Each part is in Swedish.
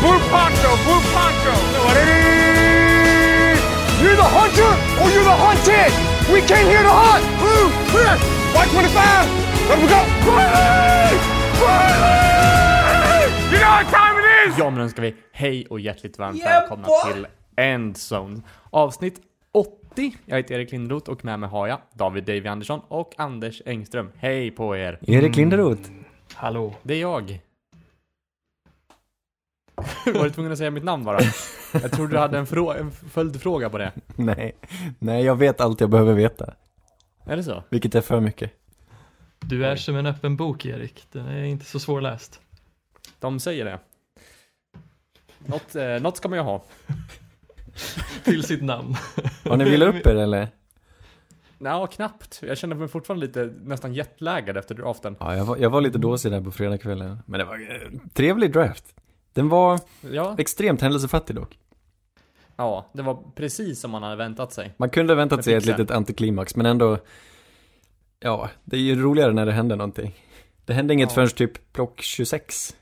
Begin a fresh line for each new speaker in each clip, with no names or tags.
Blue Poncho, Blue Poncho. You're the hunter or you're the hunted. We came here to hunt. Blue, clear. White 25. Let we go. Riley! Riley! You know what time it is?
Ja, men nu ska vi hej och hjärtligt varmt välkomna till Endzone. Avsnitt 80. Jag heter Erik Lindroth och med mig har jag David Davy Andersson och Anders Engström. Hej på er!
Erik Linderoth.
Hallå.
Det är jag. Var du tvungen att säga mitt namn bara? Jag trodde du hade en, frå- en följdfråga på det.
Nej, nej jag vet allt jag behöver veta.
Är det så?
Vilket är för mycket.
Du är som en öppen bok Erik. Den är inte så svårläst.
De säger det. Något, eh, något ska man ju ha.
Till sitt namn.
Har ni vilat upp er eller?
Ja, knappt. Jag känner mig fortfarande lite nästan jetlaggad efter draften.
Ja, jag var, jag var lite dåsig där på fredagskvällen. Men det var eh, trevlig draft. Den var
Ja,
extremt händelsefattig dock.
ja, det var precis som man hade väntat sig.
Man kunde ha väntat sig ett litet antiklimax, men ändå... Ja, det är ju roligare när det händer någonting. Det hände inget
Ja.
förrän typ plock 26.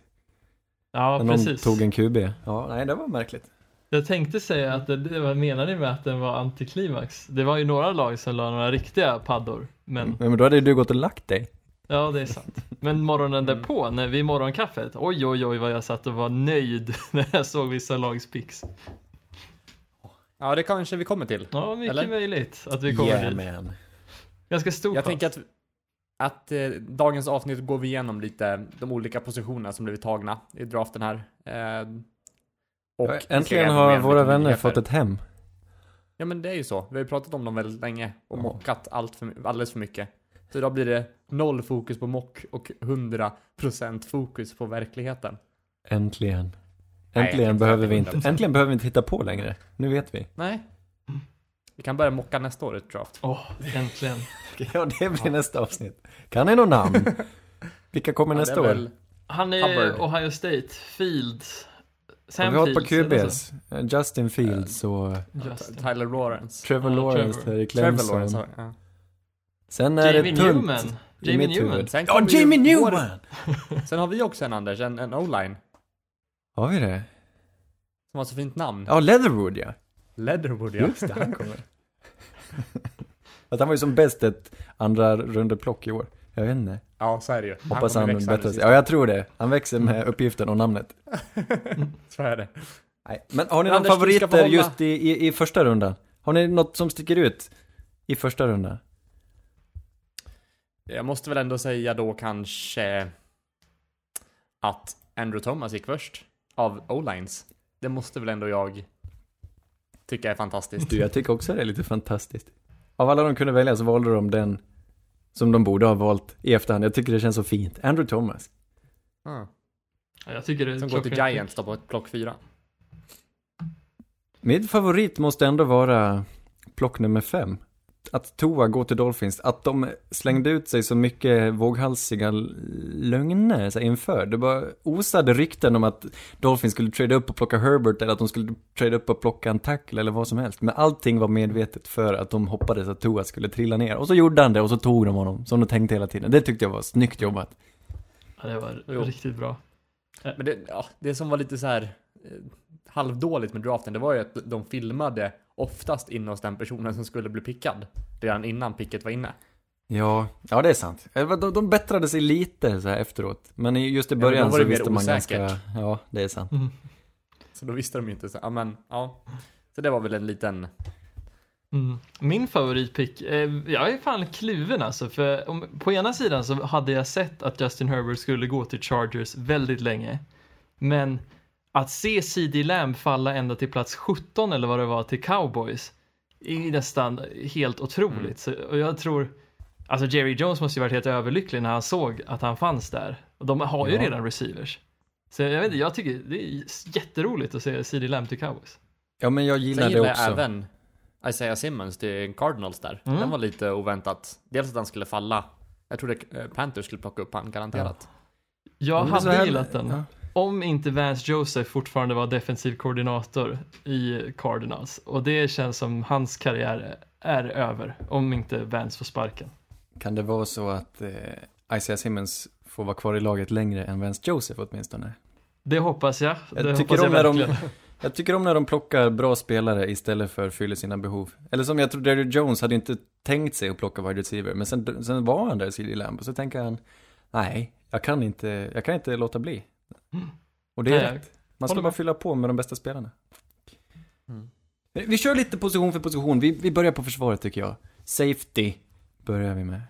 Ja,
när någon
precis.
tog en QB. Ja, nej det var märkligt.
Jag tänkte säga att det, det, vad menar ni med att den var antiklimax? Det var ju några lag som la några riktiga paddor. Men
Men, men då hade ju du gått och lagt dig.
Ja, det är sant. Men morgonen
Mm.
därpå, när vi morgonkaffet, oj oj oj vad jag satt och var nöjd när jag såg vissa lags picks.
Ja, det kanske vi kommer till.
Ja, mycket
Eller?
möjligt att vi kommer dit.
man.
Ganska stor
Jag
pass.
tänker att, att eh, dagens avsnitt går vi igenom lite de olika positionerna som blivit tagna i draften här. Eh, och ska
Äntligen har våra vänner fått ett hem.
Ja men det är ju så. Vi har ju pratat om dem väldigt länge och
Ja.
mockat allt för, alldeles för mycket. Så idag blir det noll fokus på mock och 100% fokus på verkligheten.
Äntligen.
Nej,
Äntligen
tänkte
behöver vi inte, äntligen behöver vi inte hitta på längre. Nu vet vi.
Nej. Vi kan börja mocka nästa år ett draft.
Åh, äntligen.
Ja, det blir nästa avsnitt. Kan ni någon namn? Vilka kommer
Ja,
nästa år?
Han är
Hubbard.
Ohio State, Fields,
Ja,
Sam
vi har
Fields, så?
QBs. Eh, Justin Fields och
Justin.
Tyler Lawrence.
Trevor
Ja,
Lawrence
Trevor.
där i
Trevor
Clemson.
Lawrence, ja.
Sen är
Jamie
det tunt.
Newman.
i
Jamie
mitt huvud.
Newman.
Sen
Ja,
kommer ju
Jamie
vår-
Newman!
Sen har vi också en Anders, en, en O-line.
Har vi det?
Som har så fint namn.
Ja, Leatherwood ja.
Leatherwood ja.
Just det, han kommer. Att han var ju som bäst ett andra rundeplock i år. Jag vet inte.
Ja, så är det ju.
Hoppas
kommer
han,
växa
bättrar
nu
sig. Ja, jag tror det. Han växer med uppgiften och namnet.
Så är det.
Nej. Men har ni
Men
några
Anders, du ska få
favoriter
hålla-
just i, i, i första rundan? Har ni något som sticker ut i första rundan?
Jag måste väl ändå säga då kanske att Andrew Thomas gick först av O-lines. Det måste väl ändå jag tycka är fantastiskt.
Du, jag tycker också det är lite fantastiskt. Av alla de kunde välja så valde de den som de borde ha valt i efterhand. Jag tycker det känns så fint. Andrew Thomas.
Ja.
Ja, jag tycker det är
Som går till. Giants då på ett plock fyra.
Min favorit måste ändå vara plock nummer fem. Att Toa går till Dolphins, att de slängde ut sig så mycket våghalsiga lögner så här, inför. Det var osade rykten om att Dolphins skulle trada upp och plocka Herbert eller att de skulle trada upp och plocka en tackle eller vad som helst. Men allting var medvetet för att de hoppades att Toa skulle trilla ner. Och så gjorde han det och så tog de honom, som de tänkte hela tiden. Det tyckte jag var snyggt jobbat.
Ja, det var
Jo.
riktigt bra.
Men det, ja, det som var lite så här eh, halvdåligt med draften, det var ju att de filmade oftast in hos den personen som skulle bli pickad. Redan innan picket var inne.
Ja, ja det är sant. Eh, De, de bättrade sig lite så här efteråt. Men i- just i början
var
så visste man
osäkert.
ganska, ja det är sant.
Mm.
Så då visste de ju inte så, ja men, ja. Så det var väl en liten,
Mm. Min favoritpick, eh, jag är fan kluven alltså, för om, på ena sidan så hade jag sett att Justin Herbert skulle gå till Chargers väldigt länge. Men att se CD Lamb falla ända till plats 17 eller vad det var till Cowboys är nästan helt otroligt.
Mm.
Så, och jag tror, alltså Jerry Jones måste ju varit helt överlycklig när han såg att han fanns där. Och de har ju
Ja.
redan receivers. Så jag vet inte, jag tycker det är jätteroligt att se CD Lamb till Cowboys.
Ja men jag gillar det
gillar
också.
jag även Isaiah Simmons till Cardinals där.
Mm.
Den var lite oväntat. Dels att han skulle falla. Jag trodde eh, Panthers skulle plocka upp han, garanterat.
Jag
det är så
hade gillat den.
Ja.
Om inte Vance Joseph fortfarande var defensiv koordinator i Cardinals. Och det känns som hans karriär är över. Om inte Vance får sparken.
Kan det vara så att eh, Isaiah Simmons får vara kvar i laget längre än Vance Joseph åtminstone?
Det hoppas jag. Det
Jag
hoppas
tycker,
jag
om när de, jag tycker om när de plockar bra spelare istället för fyller sina behov. Eller som jag tror Derrick Jones hade inte tänkt sig att plocka wide receiver, men sen, sen var han där, CeeDee Lamb, och så tänker han, nej, jag kan inte, jag kan inte låta bli. Och det är
Nej,
rätt. Man ska bara fylla på med de bästa spelarna.
Mm.
Vi- kör lite position för position. Vi, vi börjar på försvaret tycker jag. Safety börjar vi med.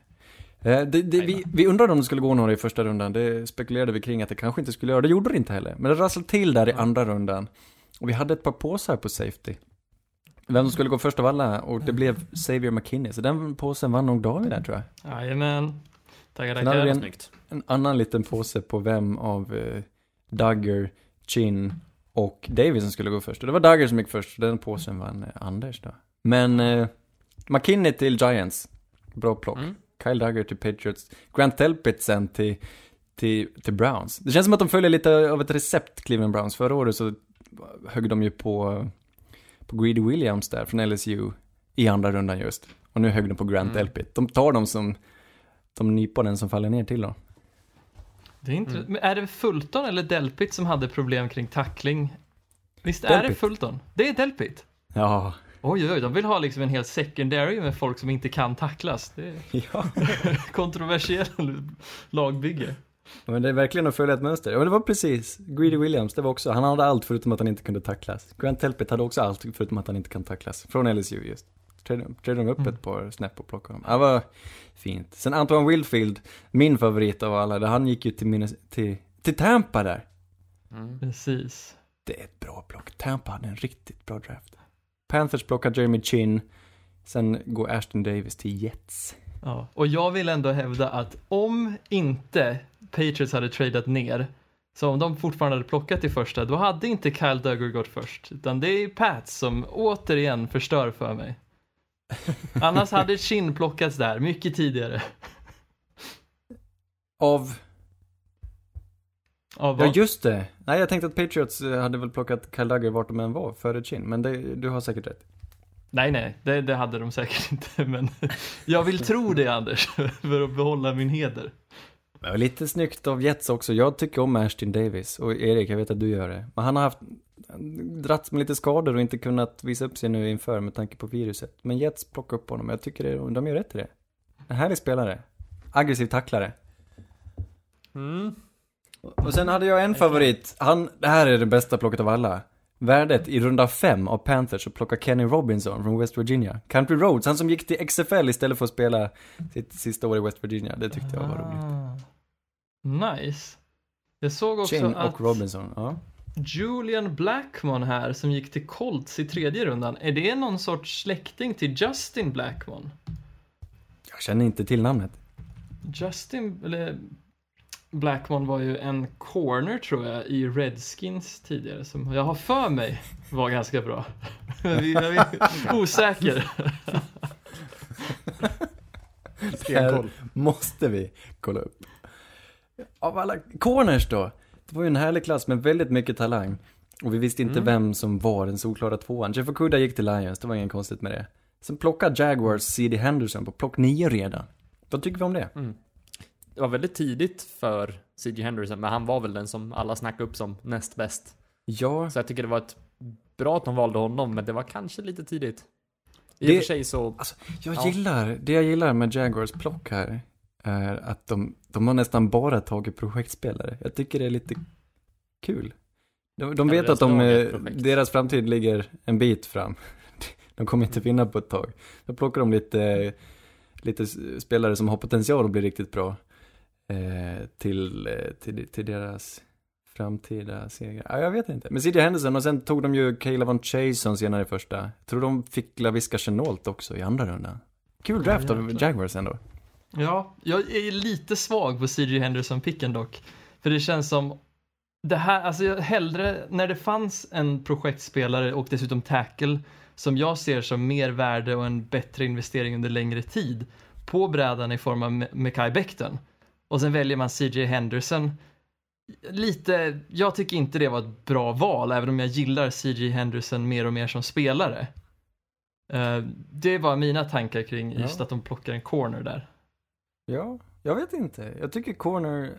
Eh, det, det, vi, vi undrade om det skulle gå några i första rundan. Det spekulerade vi kring att det kanske inte skulle göra. Det gjorde det inte heller. Men det rasslade till där i andra rundan. Och vi hade ett par påsar på safety. Vem som skulle gå först av alla och det blev Xavier McKinney. Så den påsen vann nog David där tror jag.
Jajamän. Tackar,
Sen hade vi
tackar.
en,
Snyggt.
en annan liten påse på vem av eh, Duggar, Chin och Davis som skulle gå först. Och det var Duggar som gick först, den påsen vann eh, Anders då. Men eh, McKinney till Giants, bra plock.
Mm.
Kyle Duggar till Patriots. Grant Delpit sen till, till, till Browns. Det känns som att de följer lite av ett recept, Cleveland Browns. Förra året så högg de ju på, på Greedy Williams där från LSU i andra rundan just. Och nu högg de på Grant
Mm.
Delpit. De tar dem som, de nyponen som faller ner till dem.
Det är, inte,
Mm.
men är det Fulton eller Delpit som hade problem kring tackling? Visst är det
Delpit.
Fulton? Det är Delpit.
Ja,
Oj, oj, oj, de vill ha liksom en hel secondary med folk som inte kan tacklas. Det är
ja.
kontroversiell lagbygge.
Men det är verkligen att följa ett mönster. Och det var precis, Greedy Williams, det var också, han hade allt förutom att han inte kunde tacklas. Grant Telpit hade också allt förutom att han inte kan tacklas. Från LSU just. Trädde trädde de upp
Mm.
ett par snäpp och plockade dem. Det var fint. Sen Antoine Wilfield, min favorit av alla, där han gick ju till, Minnes- till, till Tampa där.
Mm.
Precis.
Det är ett bra plock. Tampa hade en riktigt bra draft. Panthers plockar Jeremy Chin. Sen går Ashton Davis till Jets.
Ja. Och jag vill ändå hävda att om inte Patriots hade tradat ner, så om de fortfarande hade plockat i första, då hade inte Kyle Duggar gått först. Utan det är Pats som återigen förstör för mig. Annars hade Chin plockats där mycket tidigare.
Av
Av
Ja
vad?
just det. Nej jag tänkte att Patriots eh, hade väl plockat Kyle Duggar vart de än var före Chin. Men det, du har säkert rätt.
Nej, nej, det, det hade de säkert inte, men jag vill tro det Anders, för att behålla min heder.
Men lite snyggt av Jets också. Jag tycker om Ashton Davis. Och Erik, jag vet att du gör det. Men han har haft dragits med lite skador och inte kunnat visa upp sig nu inför med tanke på viruset. Men Jets plockar upp honom. Jag tycker det, de gör rätt i det. En härlig spelare. Aggressiv tacklare.
Mm.
Och sen hade jag en favorit. Han, det här är det bästa plocket av alla. Värdet i runda fem av Panthers att plocka Kenny Robinson från West Virginia. Country Roads, han som gick till XFL istället för att spela sitt sista år i West Virginia. Det tyckte jag var roligt.
Ah, Nice. Jag såg också
Chin
att
och Robinson, ja.
Julian Blackmon här som gick till Colts i tredje rundan, är det någon sorts släkting till Justin Blackmon?
Jag känner inte till namnet.
Justin, eller Blackmon var ju en corner tror jag i Redskins tidigare som jag har för mig var ganska bra. Osäker.
Stenkoll.
måste vi kolla upp. Av alla corners då. Det var ju en härlig klass med väldigt mycket talang. Och vi visste inte
Mm.
vem som var den solklara tvåan. Jeff Okuda gick till Lions, det var inget konstigt med det. Sen plockade Jaguars C.D. Henderson på plock nio redan. Vad tycker vi om det?
Mm. Det var väldigt tidigt för C.J. Henderson, men han var väl den som alla snackade upp som näst bäst.
Ja,
Så jag tycker det var ett bra att de valde honom, men det var kanske lite tidigt. I
Det-
och för sig så,
jag
Ja.
gillar, det jag gillar med Jaguars plock här är att de, de har nästan bara tagit projektspelare. Jag tycker det är lite kul. De, de vet att de, deras framtid ligger en bit fram. De kommer inte vinna på ett tag. Då plockar de lite, lite spelare som har potential att bli riktigt bra till, eh, till, till deras framtida segrar. Ja, jag vet inte. Men C.J. Henderson och sen tog de ju Caleb von Chason senare i första. Jag tror de fick Laviska Chenault också i andra rundan. Kul draft av
jäklar.
Jaguars ändå.
Ja, jag är lite svag på CJ Henderson-picken dock. För det känns som det här, alltså jag hellre, när det fanns en projektspelare och dessutom tackle som jag ser som mer värde och en bättre investering under längre tid på brädan i form av Me- Mekhi Becton och sen väljer man CJ Henderson lite, jag tycker inte det var ett bra val även om jag gillar CJ Henderson mer och mer som spelare. Eh, det var mina tankar kring
Ja.
just att de plockar en corner där.
Ja, jag vet inte. Jag tycker corner...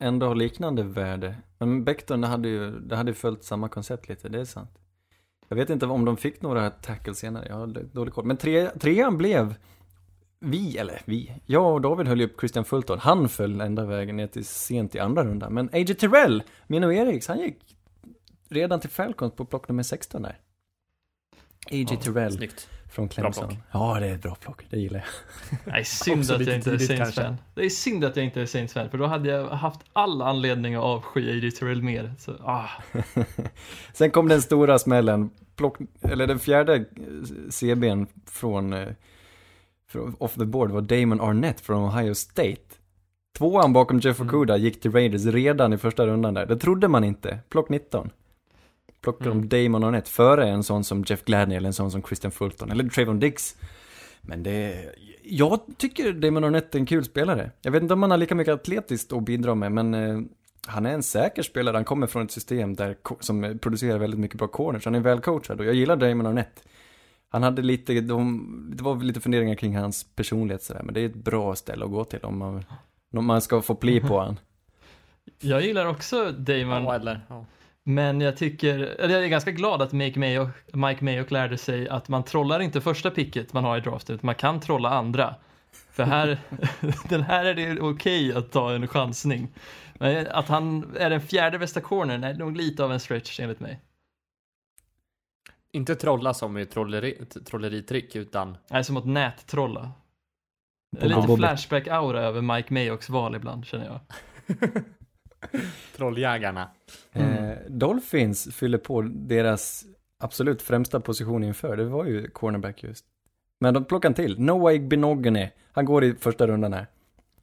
ändå har liknande värde. Men Becton hade ju, det hade följt samma koncept lite, det är sant. Jag vet inte om de fick några tackles senare, jag har dålig koll. Men tre, trean blev, vi, eller vi, jag och David höll ju upp Christian Fulton. Han föll ända vägen ner till sent i andra rundan. Men AJ Terrell, min och Eriks, han gick redan till Falcons på plock nummer 16 där. AJ
Ja,
Terrell
Snyggt.
från Clemson. Ja, det är ett bra plock, det gillar jag.
Nej, synd att jag inte är
tidigt
Saints
kanske.
fan. Det är synd att jag inte är Saints fan, för då hade jag haft all anledning att avsky AJ Terrell mer. Så, ah.
Sen kom den stora smällen, plock, eller den fjärde eh, CBn från, eh, från off the board var Damon Arnett från Ohio State. Tvåan bakom Jeff
Mm.
Okuda gick till Raiders redan i första rundan där. Det trodde man inte. Plock 19. Plockade
Mm.
de Damon Arnett före en sån som Jeff Gladney eller en sån som Christian Fulton eller Trayvon Diggs. Men det, jag tycker Damon Arnett är en kul spelare. Jag vet inte om han har lika mycket atletiskt att bidra med, men eh, han är en säker spelare. Han kommer från ett system där, som producerar väldigt mycket bra corners. Han är välcoachad och jag gillar Damon Arnett. Han hade lite, de, det var lite funderingar kring hans personlighet sådär, men det är ett bra ställe att gå till om man, om man ska få pli på han.
Jag gillar också Damon,
Ja, eller, ja.
men jag tycker, eller jag är ganska glad att Mike Mayock, Mike Mayock lärde sig att man trollar inte första picket man har i draften, utan man kan trolla andra. För här, den här är det okej att ta en chansning. Men att han är den fjärde bästa cornern är nog lite av en stretch enligt mig.
Inte trolla som i trolleri, trolleritrick, utan
Nej, som att nättrolla. Lite. Flashback-aura över Mike Mayocks val ibland, känner jag.
trolljägarna.
Eh, Dolphins fyller på deras absolut främsta position inför, det var ju cornerback just. Men de plockar en till, Noah Igbinoghene, han går i första rundan här.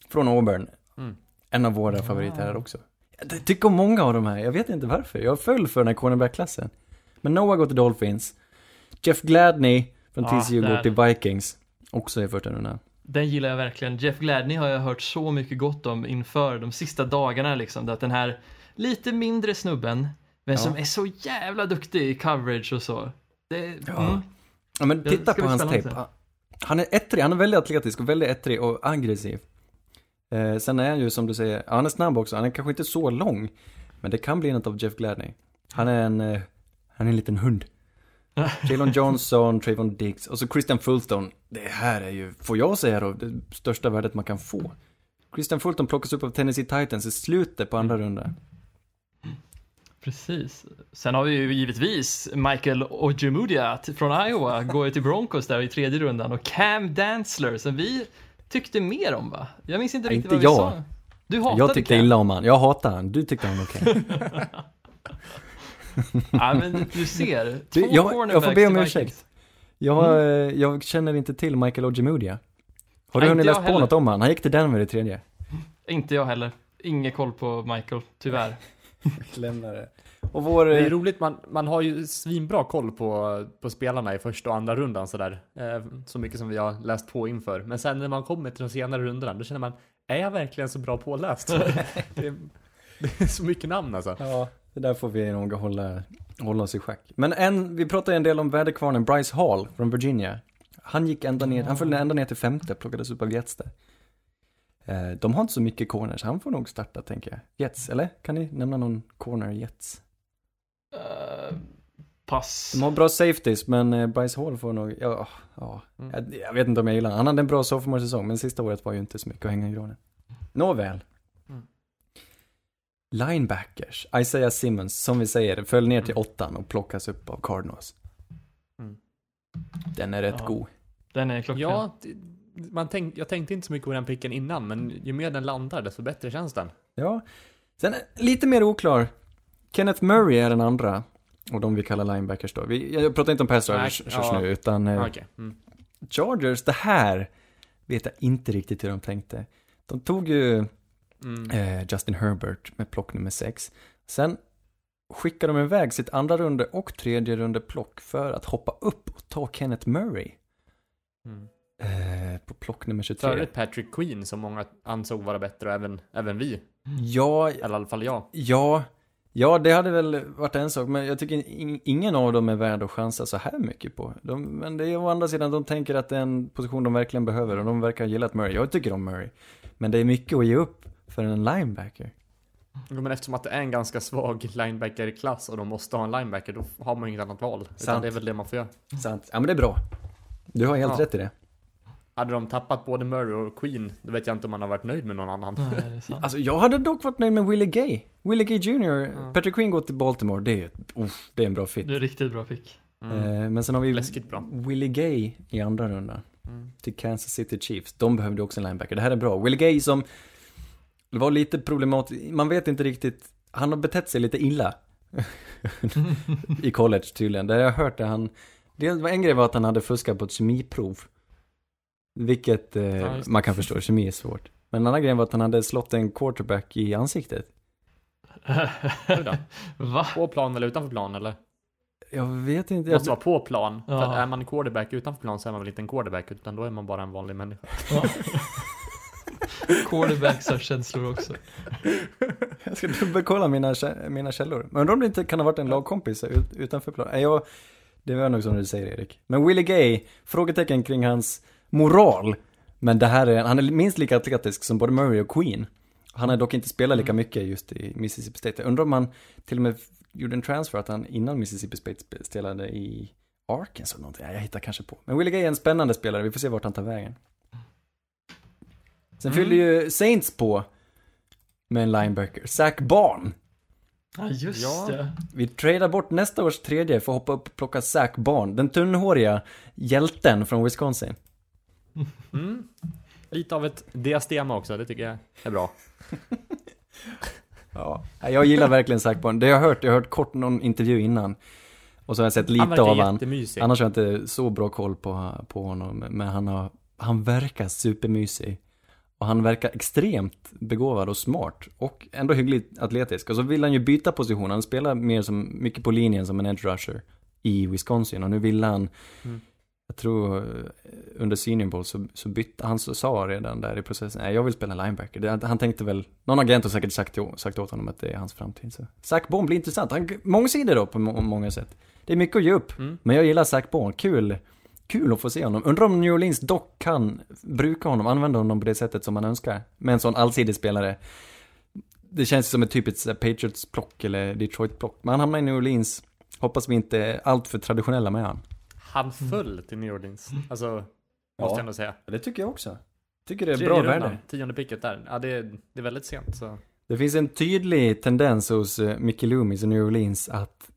Från Auburn.
Mm.
En av våra favoriter här också. Jag tycker om många av de här, jag vet inte varför. Jag föll för den här cornerback-klassen. Men Noah går till Dolphins. Jeff Gladney från
Ja,
TCU går till Vikings. Också i första rundan.
Den gillar jag verkligen. Jeff Gladney har jag hört så mycket gott om inför de sista dagarna liksom. Att den här lite mindre snubben, men
Ja.
som är så jävla duktig i coverage och så. Det,
Ja.
mm,
Ja men titta på hans tape. Han- är ettrig, han är väldigt atletisk och väldigt ettrig och aggressiv. Eh, sen är han ju som du säger, han är snabb också, han är kanske inte så lång. Men det kan bli något av Jeff Gladney. Han är en, eh, han är en liten hund. Jalen Johnson, Trayvon Diggs och så Christian Fulton. Det här är ju, får jag säga då, det största värdet man kan få. Christian Fulton plockas upp av Tennessee Titans i slutet på andra rundan.
Precis. Sen har vi ju givetvis Michael Ojemudia från Iowa, går ju till Broncos där i tredje rundan och Cam Dantzler som vi tyckte mer om va? Jag minns inte
Nej,
riktigt
inte
vad vi
jag.
sa. Du hatade
Jag tyckte
Cam.
illa om han, jag hatar han, du tyckte han var okej.
Ja men du ser,
Du,
två
jag-
cornerbacks
jag får be om ursäkt. Jag, eh, jag känner inte till Michael Ojemudia. Har du
Nej,
hunnit
inte jag
läst på
heller.
något om han? Han gick till Denver i tredje.
Inte jag heller. Ingen koll på Michael, tyvärr.
Lämnar det. Och vår...
Det är
eh,
roligt, man, man har ju svinbra koll på, på spelarna i första och andra rundan sådär. Eh, så mycket som vi har läst på inför. Men sen när man kommer till de senare rundorna, då känner man, är jag verkligen så bra påläst? det, är, det är så mycket namn alltså.
Ja, det där får vi nog hålla, hålla oss i schack. Men en, vi pratade en del om väderkvarnen Bryce Hall från Virginia. Han gick ända ner, han följde ända ner till femte, plockades upp av Jets där. Eh, De har inte så mycket corners, han får nog starta tänker jag. Jets, eller? Kan ni nämna någon corner Jets?
Uh, pass.
De har bra safeties, men eh, Bryce Hall får nog, ja, ja.
Mm.
Jag, jag vet inte om jag gillar honom. Han hade en bra sophomore-säsong, men sista året var ju inte så mycket att hänga i granen. Nåväl.
Mm.
Linebackers, Isaiah Simmons, som vi säger, föll ner till åttan och plockas upp av Cardinals.
Mm.
Den är rätt
Ja.
god.
Den är klockren.
Ja, man tänk, jag tänkte inte så mycket på den picken innan, men ju mer den landar, desto bättre känns den.
Ja. Sen är lite mer oklar. Kenneth Murray är den andra. Och de vi kallar linebackers då. Vi, jag pratar inte om pass rushers
ja.
nu, utan eh,
Okej. Mm.
Chargers, det här vet jag inte riktigt hur de tänkte. De tog ju
Mm.
eh, Justin Herbert med plock nummer 6. Sen skickade de iväg sitt andra runde och tredje runde plock för att hoppa upp och ta Kenneth Murray
Mm.
eh, på plock nummer 23.
Före Patrick Queen, som många ansåg vara bättre, och även, även vi.
Ja,
Eller i alla fall jag.
ja, ja, det hade väl varit en sak, men jag tycker in- ingen av dem är värd att chansa så här mycket på. De, men det är å andra sidan, de tänker att det är en position de verkligen behöver och de verkar ha gillat Murray. Jag tycker om Murray. Men det är mycket att ge upp för en linebacker.
Jo, men eftersom att det är en ganska svag linebacker-klass och de måste ha en linebacker, då har man ju inget annat val. Utan
Sant.
det är väl det man får göra.
Sant. Ja men det är bra. Du har helt
Ja.
rätt i det.
Hade de tappat både Murray och Queen, då vet jag inte om man har varit nöjd med någon annan.
Nej.
Alltså jag hade dock varit nöjd med Willie Gay. Willie Gay Jr. Patrick Queen går till Baltimore, det är, uff, det är en bra fit.
Det är riktigt bra pick.
Mm.
Eh, men sen har vi
Läskigt bra.
Willie Gay i andra rundan.
Mm.
Till Kansas City Chiefs. De behövde också en linebacker. Det här är bra. Willie Gay som det var lite problematiskt, man vet inte riktigt, han har betett sig lite illa. I college tydligen. Har jag hört det han, det var en grej var att han hade fuskat på ett kemiprov. Vilket eh,
Ja,
man kan förstå, kemi är svårt. Men en annan grej var att han hade slått en quarterback i ansiktet.
Va?
På plan eller utanför plan eller?
Jag vet inte.
Måste
Jag,
vara på plan. För
Ja.
att är man quarterback utanför plan så är man väl inte en quarterback, utan då är man bara en vanlig människa.
Quarterbacks har känslor också.
jag ska dubbelkolla mina, mina källor. Men undrar om det inte kan ha varit en lagkompis ut, utanför plan. Nej, Jag, det var nog som du säger Erik. Men Willie Gay, frågetecken kring hans moral. Men det här är, han är minst lika atletisk som både Murray och Queen. Han har dock inte spelat lika mycket just i Mississippi State. Jag undrar om han till och med gjorde en transfer att han innan Mississippi State spe- spelade i Arkansas eller någonting. Ja, jag hittar kanske på. Men Willie Gay är en spännande spelare, vi får se vart han tar vägen. Sen
Mm.
fyllde ju Saints på med en linebacker, Zach Barn.
Ja, just
Ja.
det.
Vi tradar bort nästa års tredje för att hoppa upp och plocka Zach Barn, den tunnhåriga hjälten från Wisconsin.
Mm. Lite av ett diastema också, det tycker jag är bra.
Ja. Jag gillar verkligen Zach Barn. Det jag har hört, jag har hört kort någon intervju innan. Och så har jag sett lite av han. Annars har jag inte så bra koll på, på honom. Men han har, han verkar supermysig. Och han verkar extremt begåvad och smart. Och ändå hyggligt atletisk. Och så vill han ju byta position. Han spelar mer som, mycket på linjen som en edge rusher i Wisconsin. Och nu vill han,
Mm.
jag tror eh, under senior bowl så, så bytte, han så, sa redan där i processen, nej jag vill spela linebacker. Det, han tänkte väl, någon agent har säkert sagt, sagt åt honom att det är hans framtid. Så. Zach Bond blir intressant. Han, mångsidig då på må, många sätt. Det är mycket att ge upp.
Mm.
Men jag gillar Zach Bond, kul. Kul att få se honom. Undrar om New Orleans dock kan bruka honom, använda honom på det sättet som man önskar. Med en sån allsidig spelare. Det känns som ett typiskt Patriots-plock eller Detroit-plock. Men han hamnar i New Orleans. Hoppas vi inte är allt för traditionella med han.
Han föll till New Orleans. Alltså, måste
Ja.
jag ändå säga.
Det tycker jag också. Tycker det är
Tredje
bra
rundan,
värde.
tionde picket där. Ja, det är, det är väldigt sent så.
Det finns en tydlig tendens hos uh, Mickey Loomis och New Orleans att eh,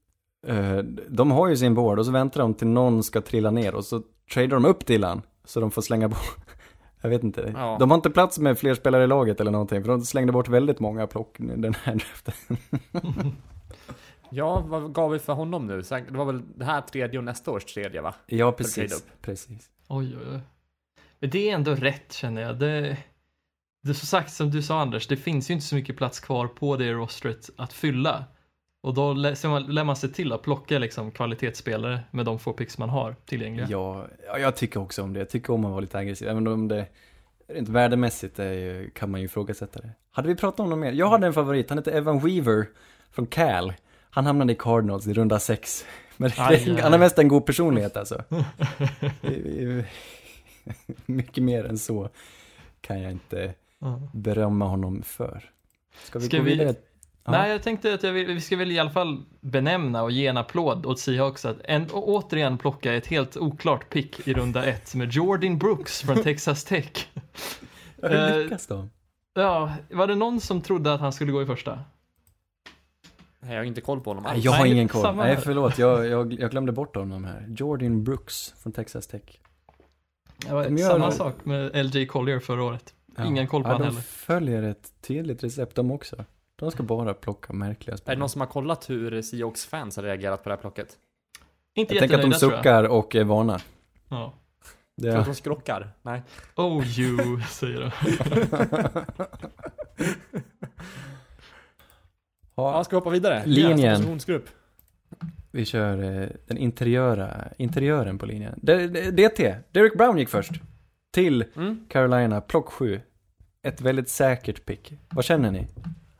de har ju sin board och så väntar de till någon ska trilla ner och så tradar de upp till han så de får slänga bort. Jag vet inte.
Ja.
De har inte plats med fler spelare i laget eller någonting för de slängde bort väldigt många plock den här draften.
Ja, vad gav vi för honom nu? Det var väl det här tredje och nästa års tredje va?
Ja, precis. Precis.
Oj, oj, oj. Men det är ändå rätt känner jag. Det, det är som sagt som du sa Anders, det finns ju inte så mycket plats kvar på det rostret att fylla. Och då lä- ser man, lär man sig till att plocka liksom kvalitetsspelare med de få picks man har tillgängliga.
Ja, ja, jag tycker också om det. Jag tycker om att vara lite aggressiv. Även om det rent värdemässigt är, kan man ju ifrågasätta det. Hade vi pratat om något mer? Jag hade en favorit. Han heter Evan Weaver från Cal. Han hamnade i Cardinals i runda sex. Men
Aj,
han har mest en god personlighet alltså. Mycket mer än så kan jag inte berömma honom för. Ska vi
Ska
gå
vi-
vidare? Ja.
Nej, jag tänkte att jag vill, vi ska väl i alla fall benämna och ge en applåd åt Seahawks att en, och återigen plocka ett helt oklart pick i runda ett med Jordan Brooks från Texas Tech.
Ja, Hur
eh,
lyckas de?
Ja, var det någon som trodde att han skulle gå i första?
Nej, jag har inte koll på honom alls.
jag har ingen koll. Nej, förlåt. Jag, jag, jag glömde bort honom här. Jordan Brooks från Texas Tech.
Det var
De gör-
samma sak med LJ Collier förra året. Ingen koll på
ja,
han
de
heller.
följer ett tydligt recept de också. De ska bara plocka märkliga
Är det
spelare.
någon som har kollat hur Seahawks fans har reagerat på det här plocket?
Inte
Jag tänker att de
tror
suckar och är vana.
Ja.
Det
För att de skrockar? Nej.
Oh you, säger de.
Ja,
ja,
ska vi hoppa vidare?
Linjen. Vi kör eh, den interiöra, interiören på linjen. D- D- DT, Derek Brown gick först. Till
Mm.
Carolina, plock 7. Ett väldigt säkert pick. Vad känner ni?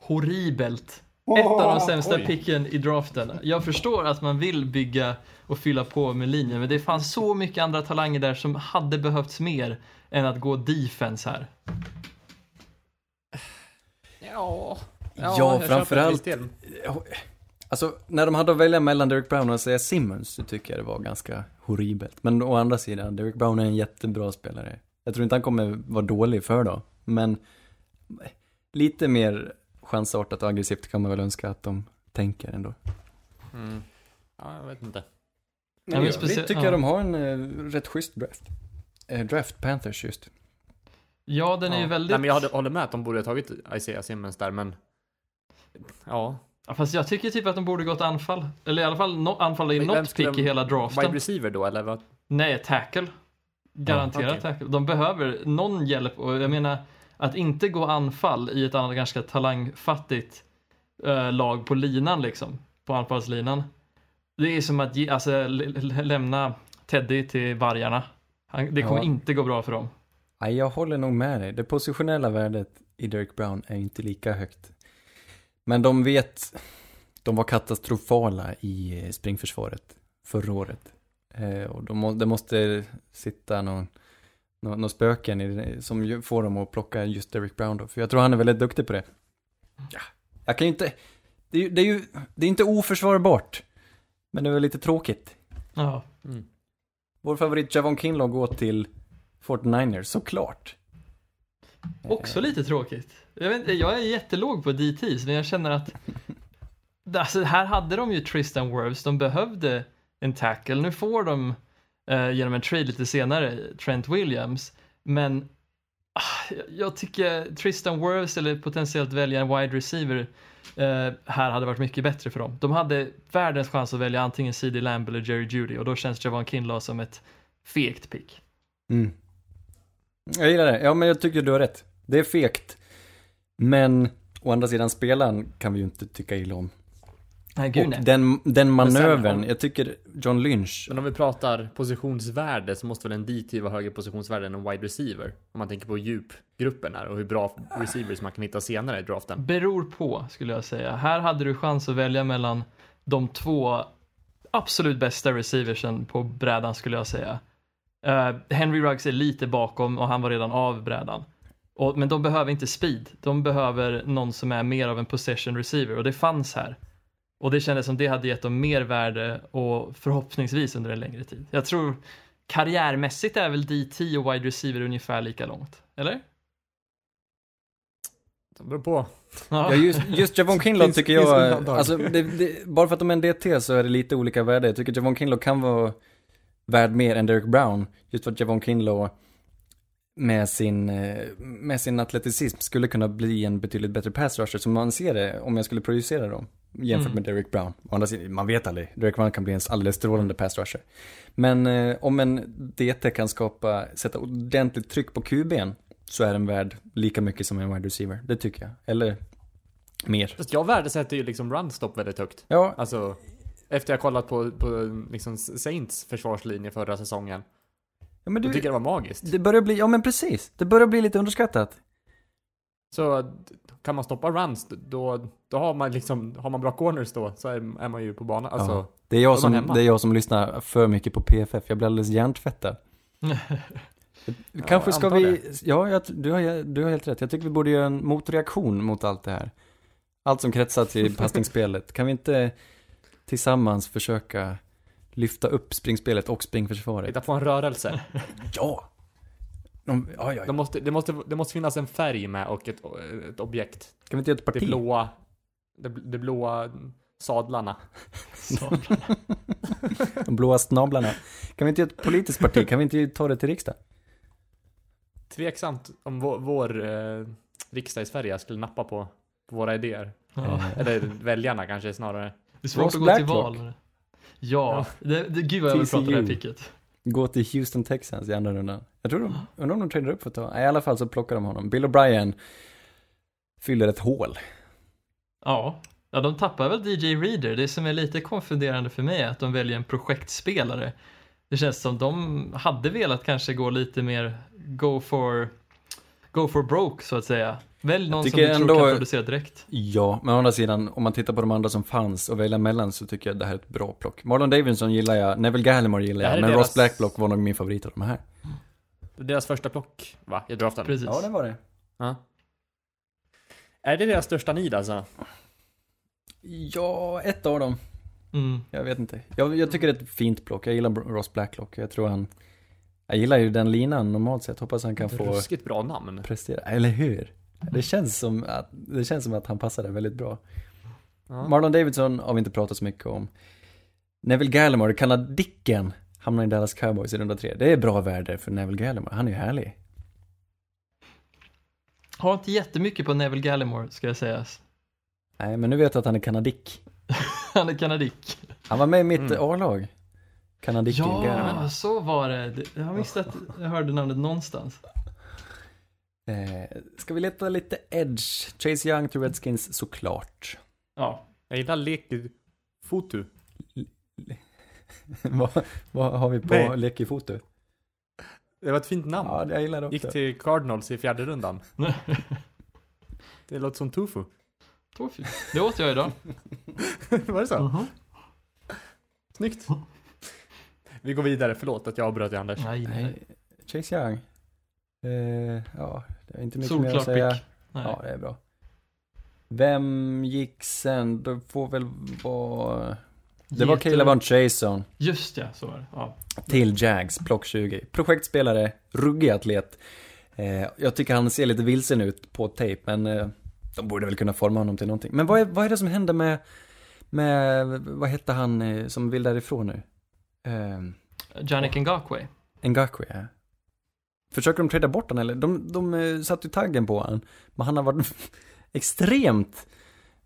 Horribelt. Ett av de sämsta
oj.
picken i draften. Jag förstår att man vill bygga och fylla på med linjen, men det fanns så mycket andra talanger där som hade behövts mer än att gå defense här.
Ja.
Ja,
jag köper
framförallt-. Alltså, när de hade att välja mellan Derek Brown och Isaiah Simmons så tycker jag det var ganska horribelt. Men å andra sidan, Derek Brown är en jättebra spelare. Jag tror inte han kommer vara dålig för då, men lite mer chansartat och aggressivt kan man väl önska att de tänker ändå.
Mm. Ja, jag vet inte.
Men
Ja, men
i
specie-
övrigt tycker
ja.
jag de har en eh, rätt schysst draft. Eh, draft Panthers just.
Ja, den är ju
Ja.
väldigt...
Nej, men jag håller, håller med att de borde ha tagit Isaiah Simmons där, men... Ja.
Ja, fast jag tycker typ att de borde gått anfall. Eller i alla fall no, anfalla i något pick i
de-
hela
Wide
draften.
receiver då, eller vad?
Nej, tackle. Garanterat
Ja, okej.
tackle. De behöver någon hjälp och jag menar att inte gå anfall i ett annat ganska talangfattigt eh, lag på linan liksom. På anfallslinan. Det är som att ge, alltså, lämna Teddy till vargarna. Han, det kommer
Ja.
inte gå bra för dem.
Nej, jag håller nog med dig. Det positionella värdet i Derek Brown är inte lika högt. Men de vet, de var katastrofala i eh, springförsvaret förra året. Eh, och de, det måste sitta någon, någon spöken i, som får dem att plocka just Derek Brown då. För jag tror han är väldigt duktig på det. Ja, jag kan ju inte, det är, ju- det är ju, det är inte oförsvarbart. Men det är väl lite tråkigt.
Ja.
Mm.
Vår favorit Javon Kinlaw går till 49ers, såklart.
Också lite tråkigt. Jag, vet, inte, jag är jättelåg på DTs, men jag känner att alltså, här hade de ju Tristan Wirfs, de behövde en tackle. Nu får de eh, genom en trade lite senare Trent Williams, men ah, jag- tycker Tristan Wirfs eller potentiellt välja en wide receiver eh, här hade varit mycket bättre för dem. De hade världens chans att välja antingen CD Lamb eller Jerry Judy och då känns Javon Kinlaw som ett fegt pick.
Mm. Jag gillar det. Ja, men jag tycker du har rätt. Det är fegt. Men å andra sidan spelaren kan vi ju inte tycka illa om.
Nej, gud
Och
nej.
den, den manövern,
om-
jag tycker John Lynch,
Men om vi pratar positionsvärde så måste väl en DT vara högre positionsvärde än en wide receiver? Om man tänker på djupgruppen här och hur bra receivers man kan hitta senare i draften.
Beror på, skulle jag säga. Här hade du chans att välja mellan de två absolut bästa receiversen på brädan, skulle jag säga. Eh, Henry Ruggs är lite bakom och han var redan av brädan. Och, men de behöver inte speed. De behöver någon som är mer av en possession receiver och det fanns här. Och det kändes som det hade gett dem mer värde och förhoppningsvis under en längre tid. Jag tror karriärmässigt är väl DT och wide receiver ungefär lika långt. Eller?
Det beror på.
ja just, just Javon Kinlaw
Finns-
tycker jag, alltså det, det, bara för att de är en DT så är det lite olika värde. Jag tycker Javon Kinlaw kan vara värd mer än Derek Brown. Just för att Javon Kinlaw med sin, eh, med sin atleticism skulle kunna bli en betydligt bättre pass rusher som man ser det om jag skulle producera dem. Jämfört
Mm.
med Derek Brown. Å andra sidan, man vet aldrig. Derek Brown kan bli en alldeles strålande pass rusher. Men eh, om en DT kan skapa, sätta ordentligt tryck på QB'n så är den värd lika mycket som en wide receiver. Det tycker jag. Eller mer.
Fast jag värdesätter ju liksom runstop väldigt högt.
Ja,
Alltså, efter jag kollat på, på liksom Saints försvarslinje förra säsongen.
Ja men
Jag
du,
tycker det var magiskt.
det börjar bli, ja men precis. Det börjar bli lite underskattat.
Så kan man stoppa runs, då, då har man liksom, har man bra corners då, så är, är man ju på banan. Alltså,
Ja. Det är, jag som, det är jag som lyssnar för mycket på PFF. Jag blir alldeles hjärntvättad. Kanske
jag
ska vi, ja jag, du, har, du har helt rätt. Jag tycker vi borde göra en motreaktion mot allt det här. Allt som kretsar till passningsspelet. Kan vi inte tillsammans försöka lyfta upp springspelet och springförsvaret?
hitta på en rörelse.
Ja! De, ja, ja,
Det
ja.
måste, det, måste, det måste finnas en färg med och ett, ett objekt.
Kan vi inte göra ett
Det
parti?
blåa, det, det blåa sadlarna.
Så.
De blåa snablarna. Kan vi inte göra ett politiskt parti? Kan vi inte ta det till riksdag?
Tveksamt om vår, vår eh, riksdag i Sverige skulle nappa på, på våra idéer.
Ja.
Eller väljarna kanske snarare.
Det är svårt
Ross
att gå till
Blacklock.
val. Ja, det, det, gud vad jag vill prata om det här picket.
Gå till Houston Texans i andra rundan. Jag tror de, undrar om de tradar upp för att ta, i alla fall så plockar de honom. Bill O'Brien fyller ett hål.
Ja. ja, de tappar väl DJ Reader. Det som är lite konfunderande för mig är att de väljer en projektspelare. Det känns som de hade velat kanske gå lite mer go for, go for broke så att säga. Välj någon som du tror
ändå-
kan producera direkt.
Ja, men å andra sidan, om man tittar på de andra som fanns och välja mellan så tycker jag det här är ett bra plock. Marlon Davidson gillar jag, Neville Gallimore gillar
Det
jag, men
deras-
Ross Blacklock var nog min favorit av de här.
Deras första plock, va? I draften.
Precis.
var det.
Ja. Är det deras största need alltså?
Ja, ett av dem.
Mm.
Jag vet inte. Jag, jag tycker det är ett fint block. Jag gillar Ross Blacklock. Jag tror han... Jag gillar ju den linan normalt sett. Hoppas han kan få
Ruskigt bra namn.
prestera. Eller hur? Det känns som att, det känns som att han passar där väldigt bra.
Ja.
Marlon Davidson har vi inte pratat så mycket om. Neville Gallimore, kanadicken, hamnar i Dallas Cowboys i runda tre. Det är bra värde för Neville Gallimore. Han är ju härlig.
Har inte jättemycket på Neville Gallimore, ska jag säga.
Nej, men nu vet jag att han är kanadick.
Han är kanadick.
Han var med i mitt
Mm.
A-lag. Kanadicken.
Ja, så var det. Jag visste att jag hörde namnet någonstans.
Eh, ska vi leta lite edge? Chase Young till Redskins såklart.
Ja.
Jag gillar leker foto.
vad, vad har vi på
Nej.
lek i foto?
Det var ett fint namn.
Ja, jag gillar det
Gick
också.
till Cardinals i fjärde rundan. Det låter som tofu.
Tofu. Det åt jag idag.
var det så?
Mhm.
Snyggt. Vi går vidare, förlåt att jag avbröt dig Anders.
Nej, nej.
Nej, Chase Young. Eh, ja, det är inte mycket mer att
Solklart
säga.
pick. Nej.
Ja, det är bra. Vem gick sen? Det får väl vara... Det var Caleb Von Chason
Just ja, så var det. Ja.
till Jags, plock 20. Projektspelare, ruggig atlet. Eh, jag tycker han ser lite vilsen ut på tape, men eh, de borde väl kunna forma honom till någonting. Men vad är, vad är det som händer med, med vad hette han eh, som vill därifrån nu? Eh,
Janik Ngakwe.
Ngakwe, ja. Försöker de trada bort honom eller? De, de eh, satte ju taggen på honom. Men han har varit extremt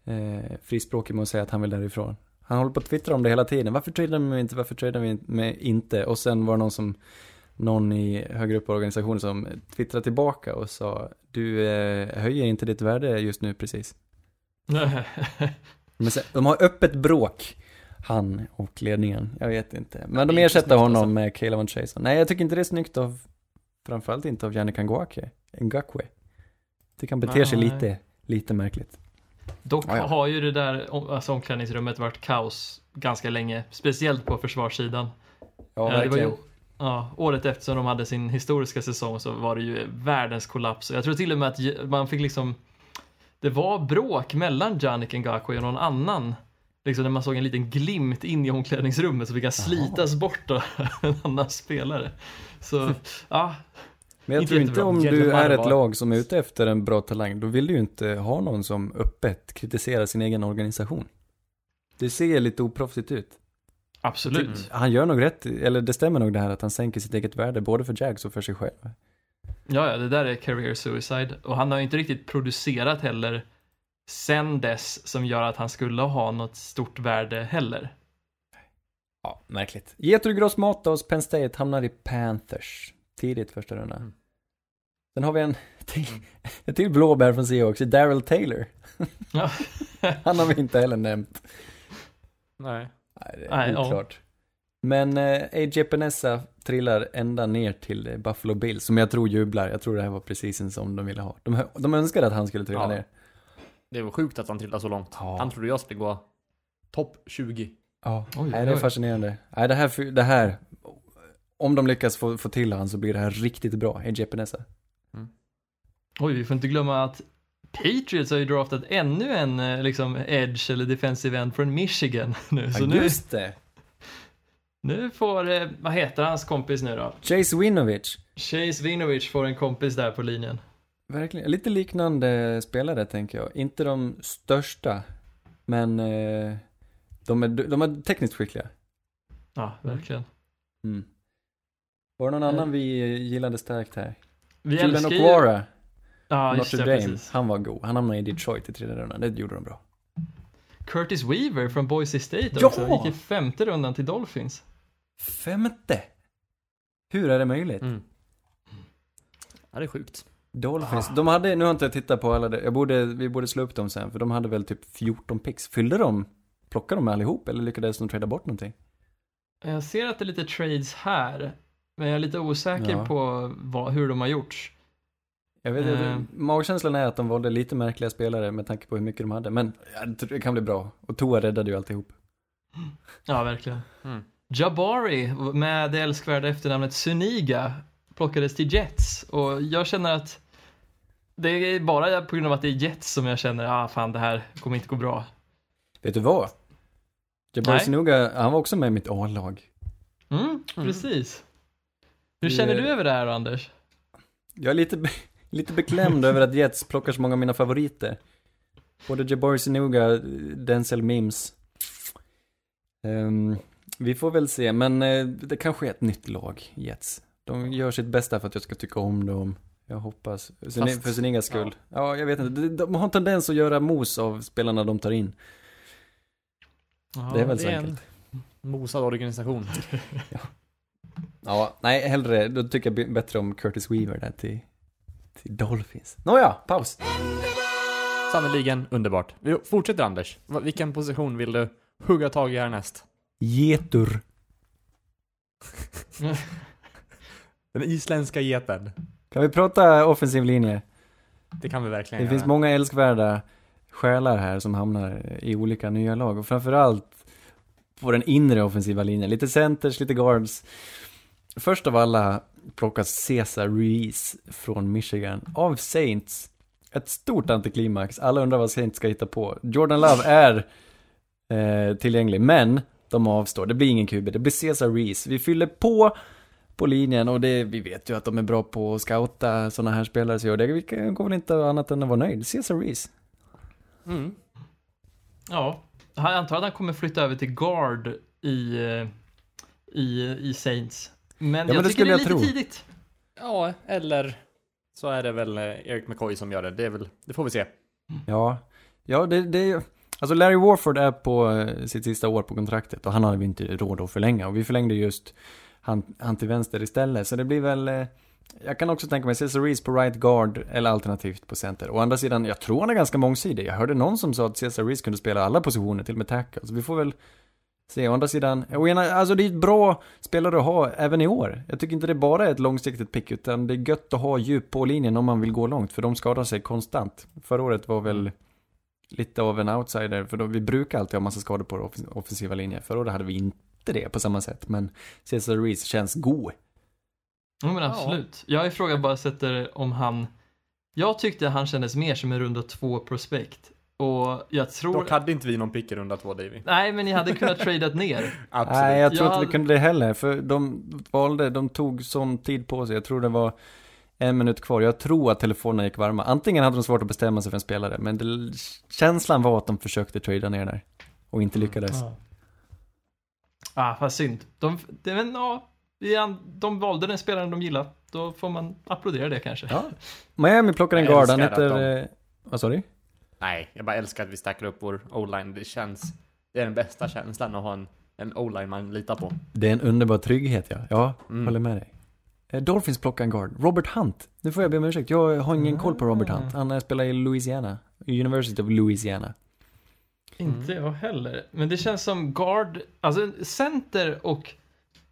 eh, frispråkig med att säga att han vill därifrån. Han håller på att twittra om det hela tiden. Varför tradar vi inte? Varför tradar vi med inte? Och sen var det någon som, någon i högre upp i organisationen som twittrade tillbaka och sa du eh, höjer inte ditt värde just nu precis. Men sen, de har öppet bråk, han och ledningen. Jag vet inte. Men de ersätter honom
alltså.
med Caleb Chason. Nej, jag tycker inte det är snyggt av, framförallt inte av Yannick Ngakwe. Ngakwe. Tycker han beter sig
Nej.
lite, lite märkligt.
Dock
Ja, ja.
har ju det där alltså omklädningsrummet varit kaos ganska länge. Speciellt på försvarssidan.
Ja,
Ja, det var ju,
verkligen.
ja, året efter som de hade sin historiska säsong så var det ju världens kollaps. Jag tror till och med att man fick liksom Det var bråk mellan Janik Ngakwe och någon annan. Liksom när man såg en liten glimt in i omklädningsrummet så fick han slitas bort av en annan spelare. Så, ja.
Men jag
inte
tror inte
jättebra.
om du är ett lag som är ute efter en bra talang, då vill du ju inte ha någon som öppet kritiserar sin egen organisation. Det ser lite oproffsigt ut.
Absolut.
Han gör nog rätt, eller det stämmer nog det här att han sänker sitt eget värde, både för Jags och för sig själv.
Ja, ja, det där är career suicide. Och han har ju inte riktigt producerat heller sen dess som gör att han skulle ha något stort värde heller.
Ja, märkligt. Getro Gross Matos, Penn State, hamnar i Panthers. Tidigt första rundan.
Mm.
Sen har vi en till, en till blåbär från Seahawks, Daryl Taylor.
Ja.
Han har vi inte heller nämnt.
Nej.
Nej, det
Nej,
är
ja.
oklart. Men eh, AJ Penessa trillar ända ner till eh, Buffalo Bills, som jag tror jublar. Jag tror det här var precis en som de ville ha. De, de önskade att han skulle trilla
Ja.
ner.
Det var sjukt att han trillade så långt.
Ja.
Han trodde jag skulle gå topp 20.
Ja,
Oj,
Nej, det är
oj.
fascinerande. Nej, det här, det här, om de lyckas få, få till han så blir det här riktigt bra, AJ Penessa.
Oj, vi får inte glömma att Patriots har ju draftat ännu en eh, liksom edge eller defensive end från Michigan nu. Så
ja, just det!
nu får, eh, vad heter hans kompis nu då?
Chase Winovich.
Chase Vinovich får en kompis där på linjen.
Verkligen, lite liknande spelare tänker jag. Inte de största, men eh, de, är, de är tekniskt skickliga.
Ja, verkligen.
Mm. Var det någon annan vi gillade starkt här?
Vi
Julian
älskar ju...
Okwara,
Ja, just
Notre
det,
Dame.
precis.
Han var god. Han hamnade i Detroit i tredje rundan. Det gjorde de bra.
Curtis Weaver från Boise State
Ja!
också. Gick i femte rundan till Dolphins.
Femte! Hur är det möjligt?
Mm. Ja, det är sjukt.
Dolphins, de hade, nu har inte jag tittat på alla, det- jag borde, vi borde slå upp dem sen, för de hade väl typ 14 picks. Fyllde de, plockade de allihop eller lyckades de trada bort någonting?
Jag ser att det är lite trades här. Men jag är lite osäker
Ja.
på vad, hur de har gjorts.
Jag vet
Eh.
magkänslan är att de valde lite märkliga spelare med tanke på hur mycket de hade, men det kan bli bra. Och Toa räddade ju alltihop.
Ja, verkligen.
Mm.
Jabari med det älskvärda efternamnet Suniga plockades till Jets och jag känner att Det är bara på grund av att det är Jets som jag känner, ah fan det här kommer inte gå bra.
Vet du vad? Jabari. Sinuga, han var också med i mitt A-lag.
Mm, precis. Hur
Det-
känner du över det här Anders?
Jag är lite, lite beklämd över att Jets plockar så många av mina favoriter. Både Jabari Sinuga, Denzel Mims. Ehm, vi får väl se, men eh, det kanske är ett nytt lag, Jets. De gör sitt bästa för att jag ska tycka om dem. Jag hoppas. Sin,
Fast-
för sin egen skull. Ja. jag vet inte. De, de har en tendens att göra mos av spelarna de tar in. det är väl så
det är
enkelt.
en mosad organisation.
Ja, nej, hellre, då tycker jag bättre om Curtis Weaver där till, till Dolphins. Nåja, paus.
Sannerligen underbart. Vi fortsätter Anders. Vilken position vill du hugga tag i härnäst?
Getur.
Den isländska geten.
Kan vi prata offensiv linje?
Det kan vi verkligen
Det finns
göra.
många älskvärda själar här som hamnar i olika nya lag och framförallt på den inre offensiva linjen. Lite centers, lite guards. Först av alla plockas Cesar Ruiz från Michigan av Saints. Ett stort antiklimax. Alla undrar vad Saints ska hitta på. Jordan Love är eh, tillgänglig, men de avstår. Det blir ingen QB, det blir Cesar Ruiz. Vi fyller på på linjen och det, vi vet ju att de är bra på att scouta sådana här spelare så det går väl inte annat än att vara nöjd. Cesar Reese.
Mm.
Ja, jag antar att han kommer flytta över till guard i, eh, i, i Saints. Men
men
jag
det
tycker
skulle
det är lite
tro.
tidigt.
Ja, eller så är det väl eh, Eric McCoy som gör det. Det, är väl, det får vi se.
Ja, ja det, det Alltså Larry Warford är på eh, sitt sista år på kontraktet och han hade vi inte råd att förlänga och vi förlängde just han, han till vänster istället så det blir väl eh, jag kan också tänka mig Cesar Reese på right guard eller alternativt på center. Å andra sidan, jag tror han är ganska mångsidig. Jag hörde någon som sa att Cesar Reese kunde spela alla positioner, till och med tackle. Så vi får väl se. Å andra sidan, å ena, alltså det är ett bra spelare att ha även i år. Jag tycker inte det bara är ett långsiktigt pick, utan det är gött att ha djup på linjen om man vill gå långt, för de skadar sig konstant. Förra året var väl lite av en outsider, för då, vi brukar alltid ha massa skador på offensiva linjer. Förra året hade vi inte det på samma sätt, men Cesar Reese känns god.
Ja, men absolut. Jag ifrågasätter om han... Jag tyckte han kändes mer som en runda två prospekt. Och jag tror...
Dock hade inte vi någon pick i runda två, Davy.
Nej, men ni hade kunnat tradeat ner.
Absolut.
Nej, jag tror
Jag
inte vi kunde det heller, för de valde, de tog sån tid på sig. Jag tror det var en minut kvar. Jag tror att telefonerna gick varma. Antingen hade de svårt att bestämma sig för en spelare, men det, känslan var att de försökte trada ner där. Och inte lyckades.
Ja. Ah, vad synd. De, det, men, ja, är- de valde den spelaren de gillade. Då får man applådera det kanske.
Ja. Miami plockar en guard, han heter...
de-
eh, Vad sa du?
Nej, jag bara älskar att vi stackar upp vår o-line. Det känns... Det är den bästa känslan att ha en, en o-line man litar på.
Det är en underbar trygghet, ja. Ja,
Mm.
håller med dig. Eh, Dolphins plockar en guard. Robert Hunt. Nu får jag be om ursäkt. Jag har ingen koll på Robert Hunt. Han eh, spelar i Louisiana. University of Louisiana.
Inte jag heller. Men det känns som guard, alltså center och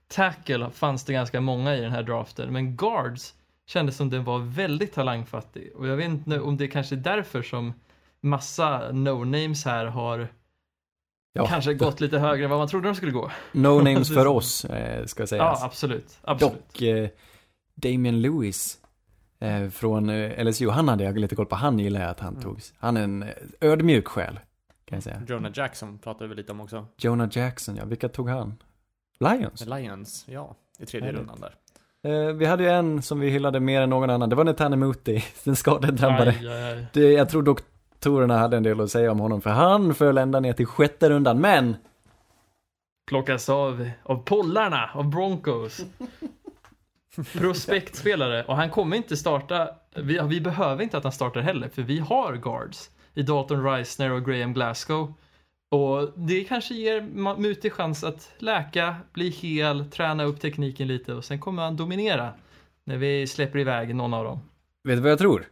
tackle fanns det ganska många i den här draften. Men guards kändes som den var väldigt talangfattig. Och jag vet inte om det är kanske är därför som massa no-names här har
Ja,
kanske gått lite högre än vad man trodde de skulle gå.
No names
Det är
för oss, eh, ska
Ja,
sägas.
absolut. absolut.
Dock, eh, Damian Lewis eh, från eh, LSU, han hade jag lite koll på. Han gillar jag att han togs. Han är en eh, ödmjuk själ, kan jag säga.
Jonah Jackson pratade vi lite om också.
Jonah Jackson, ja. Vilka tog han? Lions?
Lions, ja. I tredje
Härligt.
rundan där.
Eh, vi hade ju en som vi hyllade mer än någon annan. Det var Netanemuti, den skadedrabbade.
Aj, aj, aj.
Det, jag tror doktorerna hade en del att säga om honom, för han föll ända ner till sjätte rundan. Men,
Plockas av, av pollarna, av Broncos. Prospektspelare. Och han kommer inte starta, vi, vi behöver inte att han startar heller, för vi har guards i Dalton Reisner och Graham Glasgow. Och det kanske ger Muti chans att läka, bli hel, träna upp tekniken lite och sen kommer han dominera när vi släpper iväg någon av dem.
vet du vad jag tror?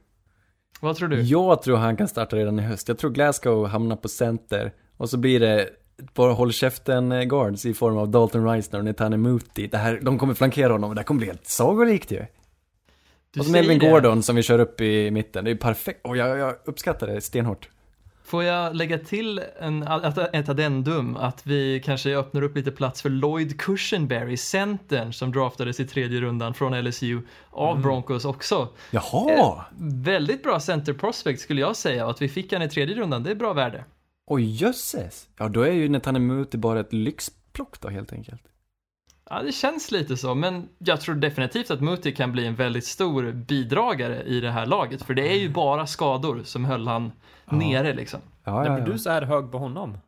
Vad tror du?
Jag tror han kan starta redan i höst. Jag tror Glasgow hamnar på center. Och så blir det bara håll käften eh, guards i form av Dalton Reisner och Netanemuti. Det här, de kommer flankera honom och det här kommer bli helt sagolikt ju.
Du
och så Melvin
det.
Gordon som vi kör upp i mitten. Det är perfekt. Och jag, jag uppskattar det stenhårt.
Får jag lägga till en, ett, addendum att vi kanske öppnar upp lite plats för Lloyd Cushenberry, centern som draftades i tredje rundan från LSU av Broncos också.
Jaha!
Väldigt bra center prospect skulle jag säga och att vi fick han i tredje rundan, det är bra värde.
Oj, jösses! Ja, då är ju Netanemuti bara ett lyxplock då helt enkelt.
Ja, det känns lite så, men jag tror definitivt att Muti kan bli en väldigt stor bidragare i det här laget, för det är ju bara skador som höll han nere liksom.
Ja, ja, ja.
du så här hög på honom?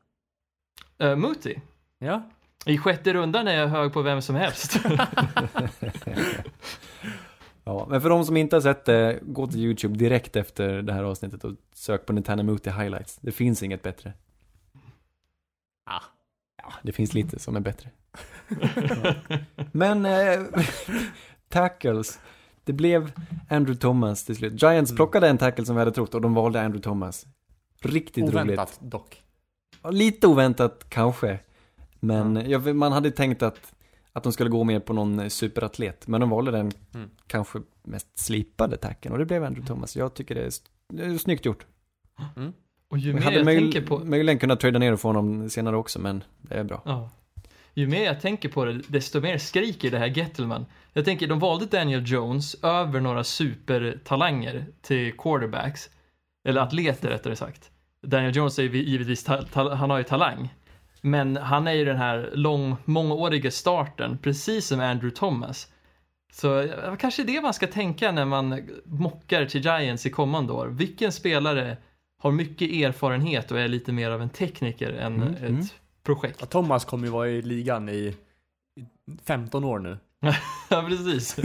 Uh, Muti?
Ja.
I sjätte rundan är jag hög på vem som helst.
ja. Men för de som inte har sett det, gå till YouTube direkt efter det här avsnittet och sök på Netanemuti highlights. Det finns inget bättre.
Ah.
Ja, det finns lite som är bättre. Men, eh, tackles. Det blev Andrew Thomas till slut. Giants plockade en tackle som vi hade trott och de valde Andrew Thomas. Riktigt roligt.
Oväntat dock.
Lite oväntat kanske. Men jag, man hade tänkt att, att de skulle gå mer på någon superatlet. Men de valde den
Mm.
kanske mest slipade tacken och det blev Andrew Thomas. Jag tycker det är, det är snyggt gjort.
och ju mer
hade
jag
möj-
tänker på...
möjligen kunnat trada ner och få honom senare också, men det är bra.
Ja. Ju mer jag tänker på det, desto mer skriker det här Gettelman. Jag tänker, de valde Daniel Jones över några supertalanger till quarterbacks. Eller atleter rättare sagt. Daniel Jones är givetvis, han har ju talang. Men han är ju den här lång, mångåriga starten, precis som Andrew Thomas. Så kanske det man ska tänka när man mockar till Giants i kommande år. Vilken spelare har mycket erfarenhet och är lite mer av en tekniker än
Mm,
ett
mm.
Projekt?
Ja, Thomas kommer ju vara i ligan i i 15 år nu.
Ja, precis.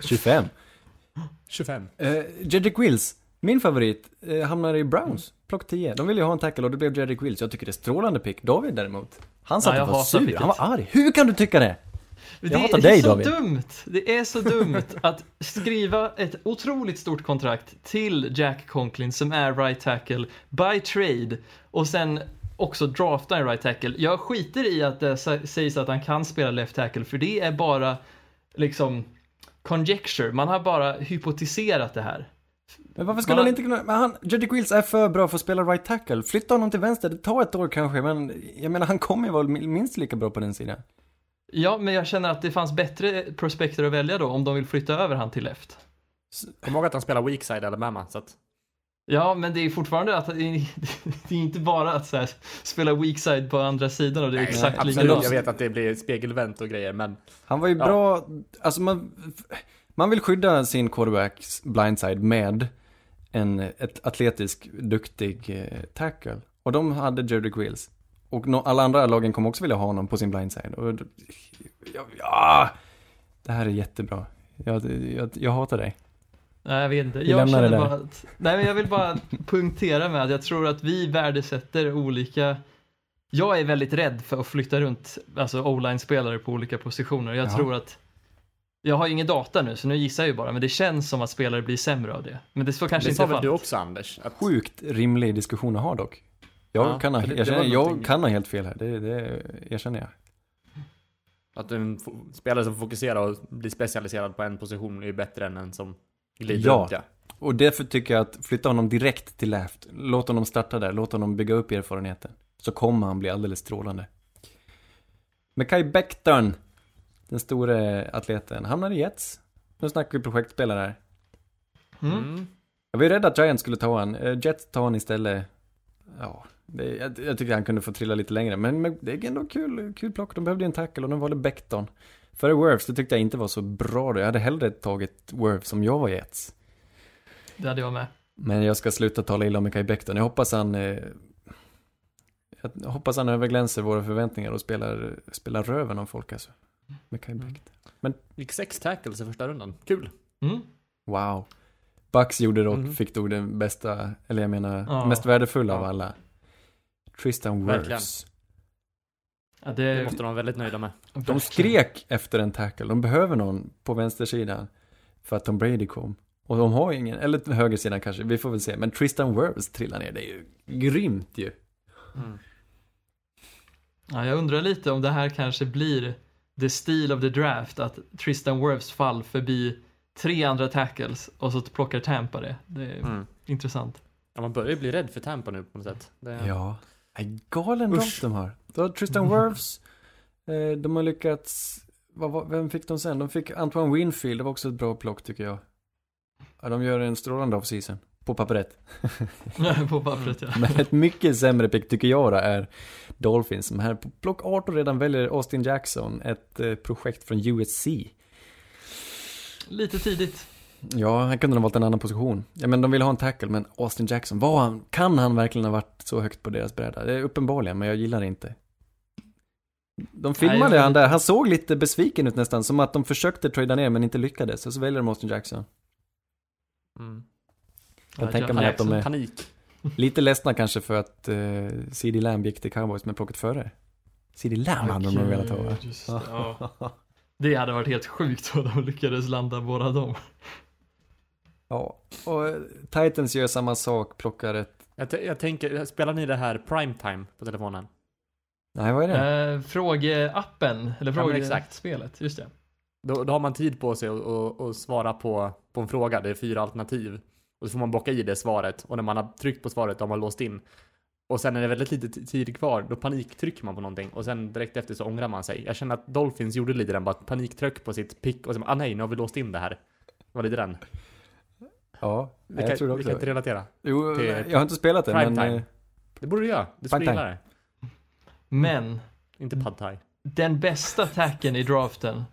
25.
25.
Uh, Jedrick Wills, min favorit, uh, hamnar i Browns. Plock 10. De ville ju ha en tackle och det blev Jedrick Wills. Jag tycker det är strålande pick. David däremot, han satt
Ja, jag
och var sur.
picket.
Han var arg. Hur kan du tycka det?
Det
hatar
är
dig,
så
David.
dumt. Det är så dumt att skriva ett otroligt stort kontrakt till Jack Conklin som är right tackle by trade och sen också drafta en right tackle. Jag skiter i att det sä- sägs att han kan spela left tackle för det är bara liksom conjecture. Man har bara hypotiserat det här.
Men varför skulle
Man-
han inte kunna... Men han, Jedrick Wills är för bra för att spela right tackle. Flytta honom till vänster, det tar ett år kanske, men jag menar han kommer ju vara minst lika bra på den sidan.
Ja, men jag känner att det fanns bättre prospekter att välja då om de vill flytta över han till left.
Kom ihåg att han spelar weak side Alabama, så att
Ja, men det är fortfarande att det är inte bara att så här, spela weak side på andra sidan och det är exakt
absolut.
absolut,
likadant.
jag vet att det blir spegelvänt och grejer, men
Han var ju
Ja.
bra, alltså man, man vill skydda sin quarterbacks blindside med en ett atletisk, duktig eh, tackle. Och de hade Jedrick Wills. Och no, alla andra lagen kommer också vilja ha honom på sin blindside. Och, ja, ja, det här är jättebra. Jag, jag, jag hatar dig.
Nej, jag vet inte.
Vi
Jag
lämnar det där.
bara att, nej, men jag vill bara punktera med att jag tror att vi värdesätter olika jag är väldigt rädd för att flytta runt alltså o-line-spelare på olika positioner. Jag
Ja.
tror att jag har ingen data nu, så nu gissar jag ju bara, men det känns som att spelare blir sämre av det. Men det så kanske
det
inte
sa
är
väl
fallet.
du också Anders? Att,
Sjukt rimlig diskussion att ha dock. Jag,
Ja,
kan, ha,
det-
jag,
det
känner, jag kan ha helt fel här, det, det erkänner jag.
att en spelare som fokuserar och blir specialiserad på en position är ju bättre än en som glider
Ja.
runt ja.
Och därför tycker jag att flytta honom direkt till left. Låt honom starta där, låt honom bygga upp erfarenheten. Så kommer han bli alldeles strålande. Mekai Becton, den store atleten, hamnar i Jets. Nu snackar vi projektspelare här.
Mm.
Mm.
Jag var ju rädd att Giants skulle ta han. Eh, Jets tar han istället. Ja, det, jag, jag tycker han kunde få trilla lite längre. Men, men det är ändå kul, kul plock. De behövde en tackle och de valde Becton. Före Worths, det tyckte jag inte var så bra då. Jag hade hellre tagit Worths om jag var Jets.
Det hade jag med.
Men jag ska sluta tala illa om Mikael Becton. Jag hoppas han... Eh, jag hoppas han överglänser våra förväntningar och spelar, spelar röven av folk alltså. Mikael
Mm.
Becton.
Gick sex tackles i första rundan. Kul.
Mm.
Wow. Bucks gjorde dock,
Mhm.
fick nog den bästa, eller jag menar,
Ja.
mest värdefulla av
Ja.
alla. Tristan
Verkligen.
Wirfs.
Ja,
Det
det,
måste de vara väldigt nöjda med.
De skrek efter en tackle. De behöver någon på vänstersidan för att Tom Brady kom. Och de har ingen, eller högersidan kanske, vi får väl se. Men Tristan Wirfs trillar ner, det är ju grymt ju.
Mm.
Ja, jag undrar lite om det här kanske blir the steal of the draft, att Tristan Wirfs fall förbi tre andra tackles och så plockar Tampa det. Det är
Mm.
intressant.
Ja, man börjar ju bli rädd för Tampa nu på något sätt. Det,
Ja. Nej, galen
Usch.
de har. Då har Tristan Wirfs, eh, de har lyckats, vad, vad, vem fick de sen? De fick Antoine Winfield, det var också ett bra plock tycker jag. Ja, de gör en strålande offseason. På pappret.
på pappret ja.
Men ett mycket sämre pick tycker jag då är Dolphins som här på plock 18 redan väljer Austin Jackson, ett eh, projekt från USC.
Lite tidigt.
Ja, han kunde ha valt en annan position. Ja, men de vill ha en tackle, men Austin Jackson, var han, kan han verkligen ha varit så högt på deras bräda? Det är uppenbarligen, men jag gillar det inte. De filmade
Nej,
han där, han såg lite besviken ut nästan, som att de försökte trada ner men inte lyckades, och så väljer de Austin Jackson.
Mm.
Jag
Ja,
tänker mig att de är
Panik.
lite ledsna kanske för att uh, CD Lamb gick till Cowboys med plocket före. CD Lamb hade de nog velat ha. va?
Just det, ja. Det hade varit helt sjukt om de lyckades landa båda dem.
Ja, och Titans gör samma sak, plockar ett...
Jag, jag tänker, spelar ni det här primetime på telefonen?
Nej, vad är det?
Eh, frågeappen, eller
Ja, men exakt.
frågespelet, just det.
Då, då har man tid på sig att att svara på, på en fråga. Det är fyra alternativ. Och så får man bocka i det svaret. Och när man har tryckt på svaret då har man låst in. Och sen är det väldigt lite tid kvar. Då paniktrycker man på någonting. Och sen direkt efter så ångrar man sig. Jag känner att Dolphins gjorde lite den. Bara paniktryck på sitt pick. Och sen ah nej, nu har vi låst in det här. Det var lite den.
Ja,
Vi
jag
kan,
tror det
vi
också.
kan inte relatera.
Jo,
till
jag har inte spelat det, men...
primetime.
eh,
Det borde du göra. Du skulle gilla det.
Men,
Inte pad thai.
den bästa tacken i draften.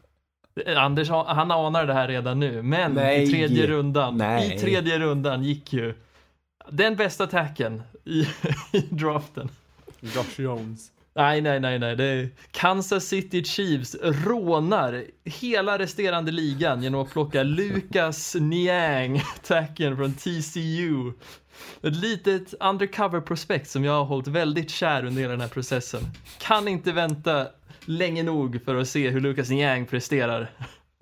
eh, Anders, han anar det här redan nu, men
Nej.
i tredje rundan,
Nej.
i tredje rundan gick ju den bästa tacken i, i draften.
Josh Jones.
Nej, nej, nej, nej. Det Kansas City Chiefs rånar hela resterande ligan genom att plocka Lucas Niang, tacken från TCU. Ett litet undercover prospect som jag har hållit väldigt kär under hela den här processen. Kan inte vänta länge nog för att se hur Lucas Niang presterar.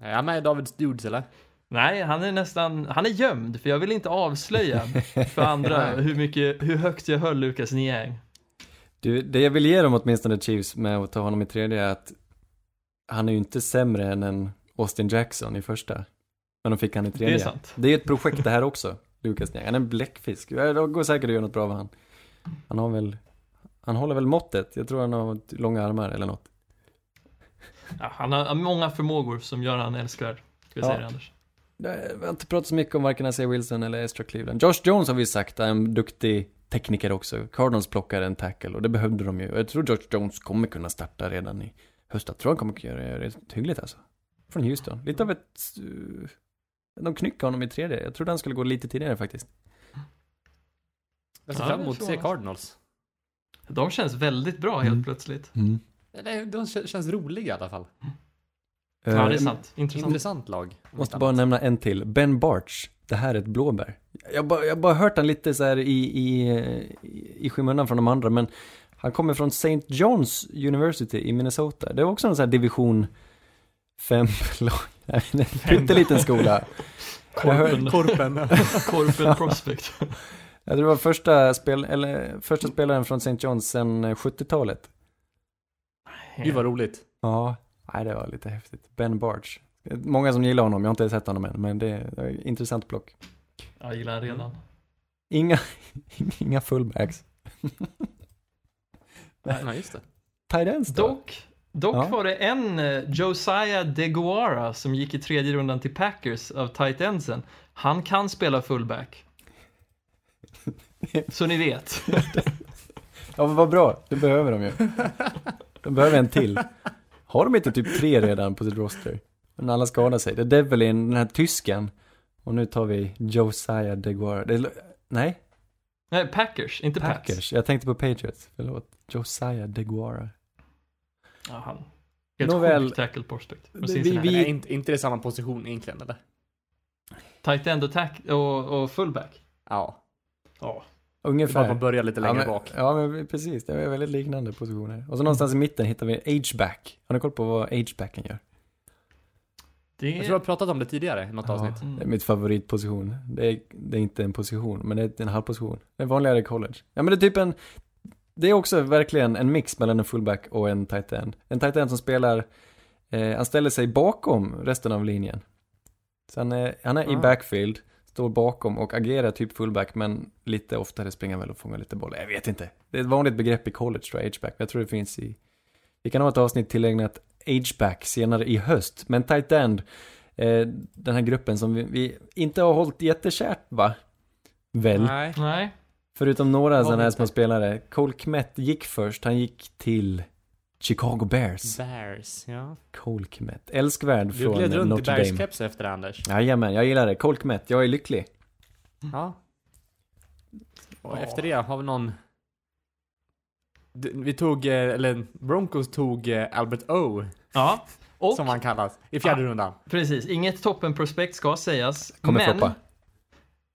Är han med i Davids Dudes eller?
Nej, han är nästan, han är gömd för jag vill inte avslöja för andra hur mycket, hur högt jag höll Lucas Niang.
Du, det jag vill ge dem åtminstone Chiefs med att ta honom i tredje är att han är ju inte sämre än en Austin Jackson i första. Men de fick han i tredje.
Det är sant.
Det är ett projekt det här också, Lucas Niang. Han är en bläckfisk. Ja, Det går säkert att göra något bra med han. Han har väl, han håller väl måttet. Jag tror han har långa armar eller något.
Ja, han har många förmågor som gör han älskvärd. Ska vi
Ja.
säga det Anders?
Vi har inte pratat så mycket om varken Isaiah Wilson eller Estra Cleveland. Josh Jones har vi sagt är en duktig tekniker också. Cardinals plockar en tackle och det behövde de ju. Jag tror Josh Jones kommer kunna starta redan i höst. Jag tror han kommer kunna göra det rätt hyggligt alltså. Från Houston. Lite av ett... Uh, de knyckte honom i tredje. Jag trodde han skulle gå lite tidigare faktiskt.
Jag ser fram
det
emot att se. Cardinals.
De känns väldigt bra helt
Mm.
plötsligt.
Eller, de kän- känns roliga i alla fall.
Ja, det är
Eh,
sant. Intressant.
Intressant lag.
Måste bara nämna en till. Ben Barch. Det här är ett blåbär. Jag har bara, jag bara hört han lite så här i, i, i, skymundan från de andra, men han kommer från St. John's University i Minnesota. Det var också en sån här division 5 lag. En pytteliten skola.
Korpen,
Korpen.
Korpen Prospect.
jag tror det var första, spel, eller, första spelaren från St. John's sedan 70-talet.
Gud vad roligt.
Ja, nej, det var lite häftigt. Ben Barch. Många som gillar honom, jag har inte sett honom än, men det är, ett intressant plock.
Jag gillar han redan.
Inga, inga fullbacks.
Ja, just det.
Tight ends då?
Dock, dock
Ja.
var det en eh, Josiah DeGuara som gick i tredje rundan till Packers av tight endsen. Han kan spela fullback. Så ni vet.
Ja, men vad bra. Det behöver de ju. De behöver en till. Har de inte typ tre redan på sitt roster? Men alla skadar sig. Det är Devlin, den här tysken. Och nu tar vi Josiah DeGuara. Nej,
Nej, Packers, inte Pats.
Packers. Jag tänkte på Patriots. Förlåt. Josiah DeGuara.
Ja, han. Helt
Nåväl.
sjukt tackle prospect.
Vi-.
Men är inte, inte det samma position egentligen eller?
Tight end och, tack och, och fullback.
Ja.
Ja.
Det är bara
Ungefär.
att man börjar lite längre
ja, men,
bak.
Ja, men precis. Det är väldigt liknande positioner. Och så någonstans i mitten hittar vi H-back. Har ni koll på vad H-backen gör?
Det
Jag tror jag har pratat om det tidigare i något avsnitt.
Det är mitt favoritposition. Det är, det är inte en position, men det är en halvposition. Det är vanligare i college. Ja, men det är typ en... Det är också verkligen en mix mellan en fullback och en tight end. En tight end som spelar... Eh, han ställer sig bakom resten av linjen. Så han är, han är i
Ah.
backfield, står bakom och agerar typ fullback, men lite oftare springer väl och fångar lite boll. Jag vet inte. Det är ett vanligt begrepp i college tror jag, H-back. Jag tror det finns i... Vi kan ha ett avsnitt tillägnat H-back senare i höst. Men tight end, eh, den här gruppen som vi, vi inte har hållit jättekärt va? Väl?
Nej.
Nej.
Förutom några sådana här små spelare. Cole Kmet gick först, han gick till Chicago Bears.
Bears, ja.
Cole Kmet. Älskvärd
Du
från
gled runt i
Notre Dame.
Bears-keps efter Anders.
Jajamän, jag gillar det. Cole Kmet, jag är lycklig.
Ja. Och
Ja.
efter det har vi någon... Vi tog, eh, eller Broncos tog eh, Albert O,
Ja. Och
som han kallas, i fjärde
Ah.
rundan.
precis, inget toppenprospekt ska sägas.
Kommer
men...
floppa.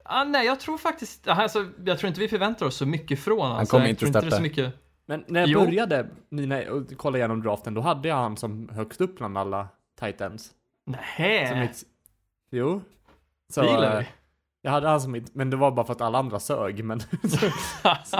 Ah, nej, jag tror faktiskt, alltså, jag tror inte vi förväntar oss så mycket från honom.
kommer
jag
inte
tror inte det så mycket.
Men när jag
Jo.
började mina, och kolla igenom draften, då hade jag han som högst upp bland alla. Som
Nej,
mitt, jo. Så,
det gillar
eh,
vi.
jag hade han som mitt, men det var bara för att alla andra sög. Men, så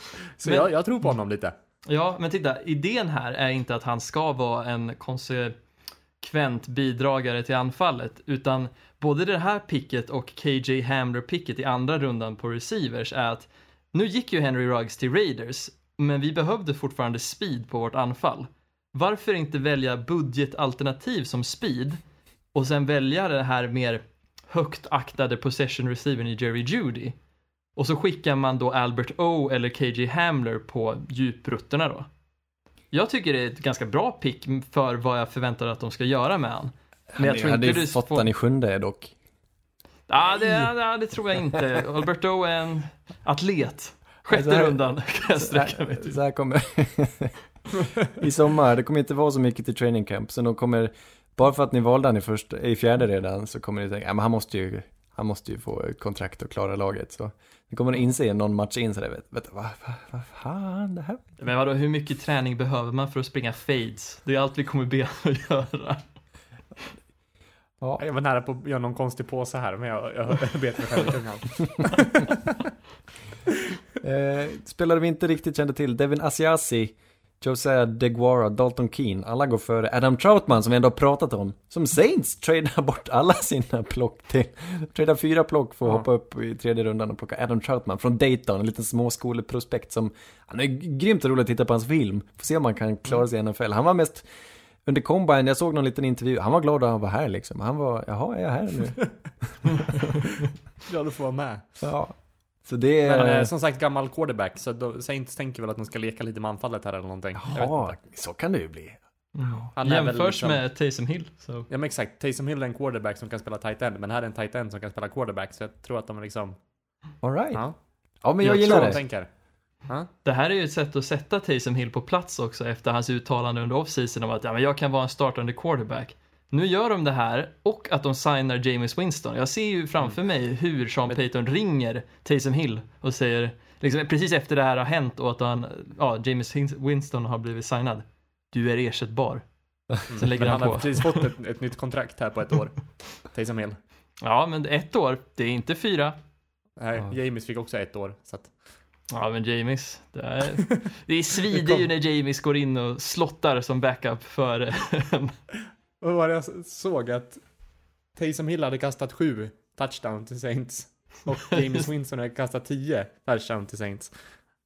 Men-
jag, jag tror på honom lite.
Ja, men titta, idén här är inte att han ska vara en konsekvent bidragare till anfallet, utan både det här picket och KJ Hamler-picket i andra rundan på receivers är att nu gick ju Henry Ruggs till Raiders, men vi behövde fortfarande speed på vårt anfall. Varför inte välja budgetalternativ som speed och sen välja det här mer högt aktade possession receivern i Jerry Judy? Och så skickar man då Albert O eller KJ Hamler på djuprutterna då. Jag tycker det är ett ganska bra pick för vad jag förväntar att de ska göra med han. Men jag tror
hade
inte du
fått
får...
han i sjunde dock.
Ja, det, ja, det tror jag inte. Albert O är en atlet. Sjätte
här-
rundan kan jag sträcka mig till.
så här kommer... I sommar, det kommer inte vara så mycket till training camp, så de kommer... Bara för att ni valde han i, först, i fjärde redan så kommer ni tänka, ja men han måste ju, han måste ju få kontrakt och klara laget. Så ni kommer att inse någon match in sådär, vet, vet vad va, va fan det här?
Men vadå, hur mycket träning behöver man för att springa fades? Det är allt vi kommer be att göra.
Ja,
Jag var nära på att göra någon konstig påse här, men jag, jag, jag bet mig själv i tungan.
Eh, spelare vi inte riktigt kände till, Devin Asiasi, Josiah DeGuara, Dalton Keane, alla går före. Adam Troutman som vi ändå har pratat om, som Saints tradar bort alla sina plock till, tradar fyra plock för att
Ja.
hoppa upp i tredje rundan och plocka Adam Troutman från Dayton, en liten småskoleprospekt som, han är grymt roligt att titta på hans film, får se om han kan klara sig i NFL. Han var mest, under combine, jag såg någon liten intervju, han var glad att han var här liksom. Han var, jaha, är jag här nu?
Glad att få vara med.
Ja. Så det är...
Men eh, som sagt, gammal quarterback, så då, Saints tänker väl att de ska leka lite med anfallet här eller någonting. Jag vet
Ja,
inte.
så kan det ju bli.
Han är väl
Jämförs
liksom-
med Taysom Hill. Så.
Ja men exakt, Taysom Hill är en quarterback som kan spela tight end, men här är en tight end som kan spela quarterback, så jag tror att de är liksom...
All right. Ja,
Ja,
men jag,
Jag
gillar
de
det.
tänker. Ja.
Det här är ju ett sätt att sätta Taysom Hill på plats också efter hans uttalande under offseason om att ja, men jag kan vara en startande quarterback. Nu gör de det här och att de signar James Winston. Jag ser ju framför mig hur Sean Payton ringer Taysom Hill och säger, liksom, precis efter det här har hänt och att han, ja, James Winston har blivit signad. Du är ersättbar. Sen lägger
Men
han
han har
på.
precis fått ett, ett nytt kontrakt här på ett år. Taysom Hill.
Ja, men ett år, det är inte fyra.
Nej,
Ja.
James fick också ett år. Så att,
Ja, men James, det, är, det svider ju när James går in och slottar som backup för
vad var det jag såg att Taysom Hill hade kastat sju touchdown till Saints. Och James Winston hade kastat tio touchdown till Saints.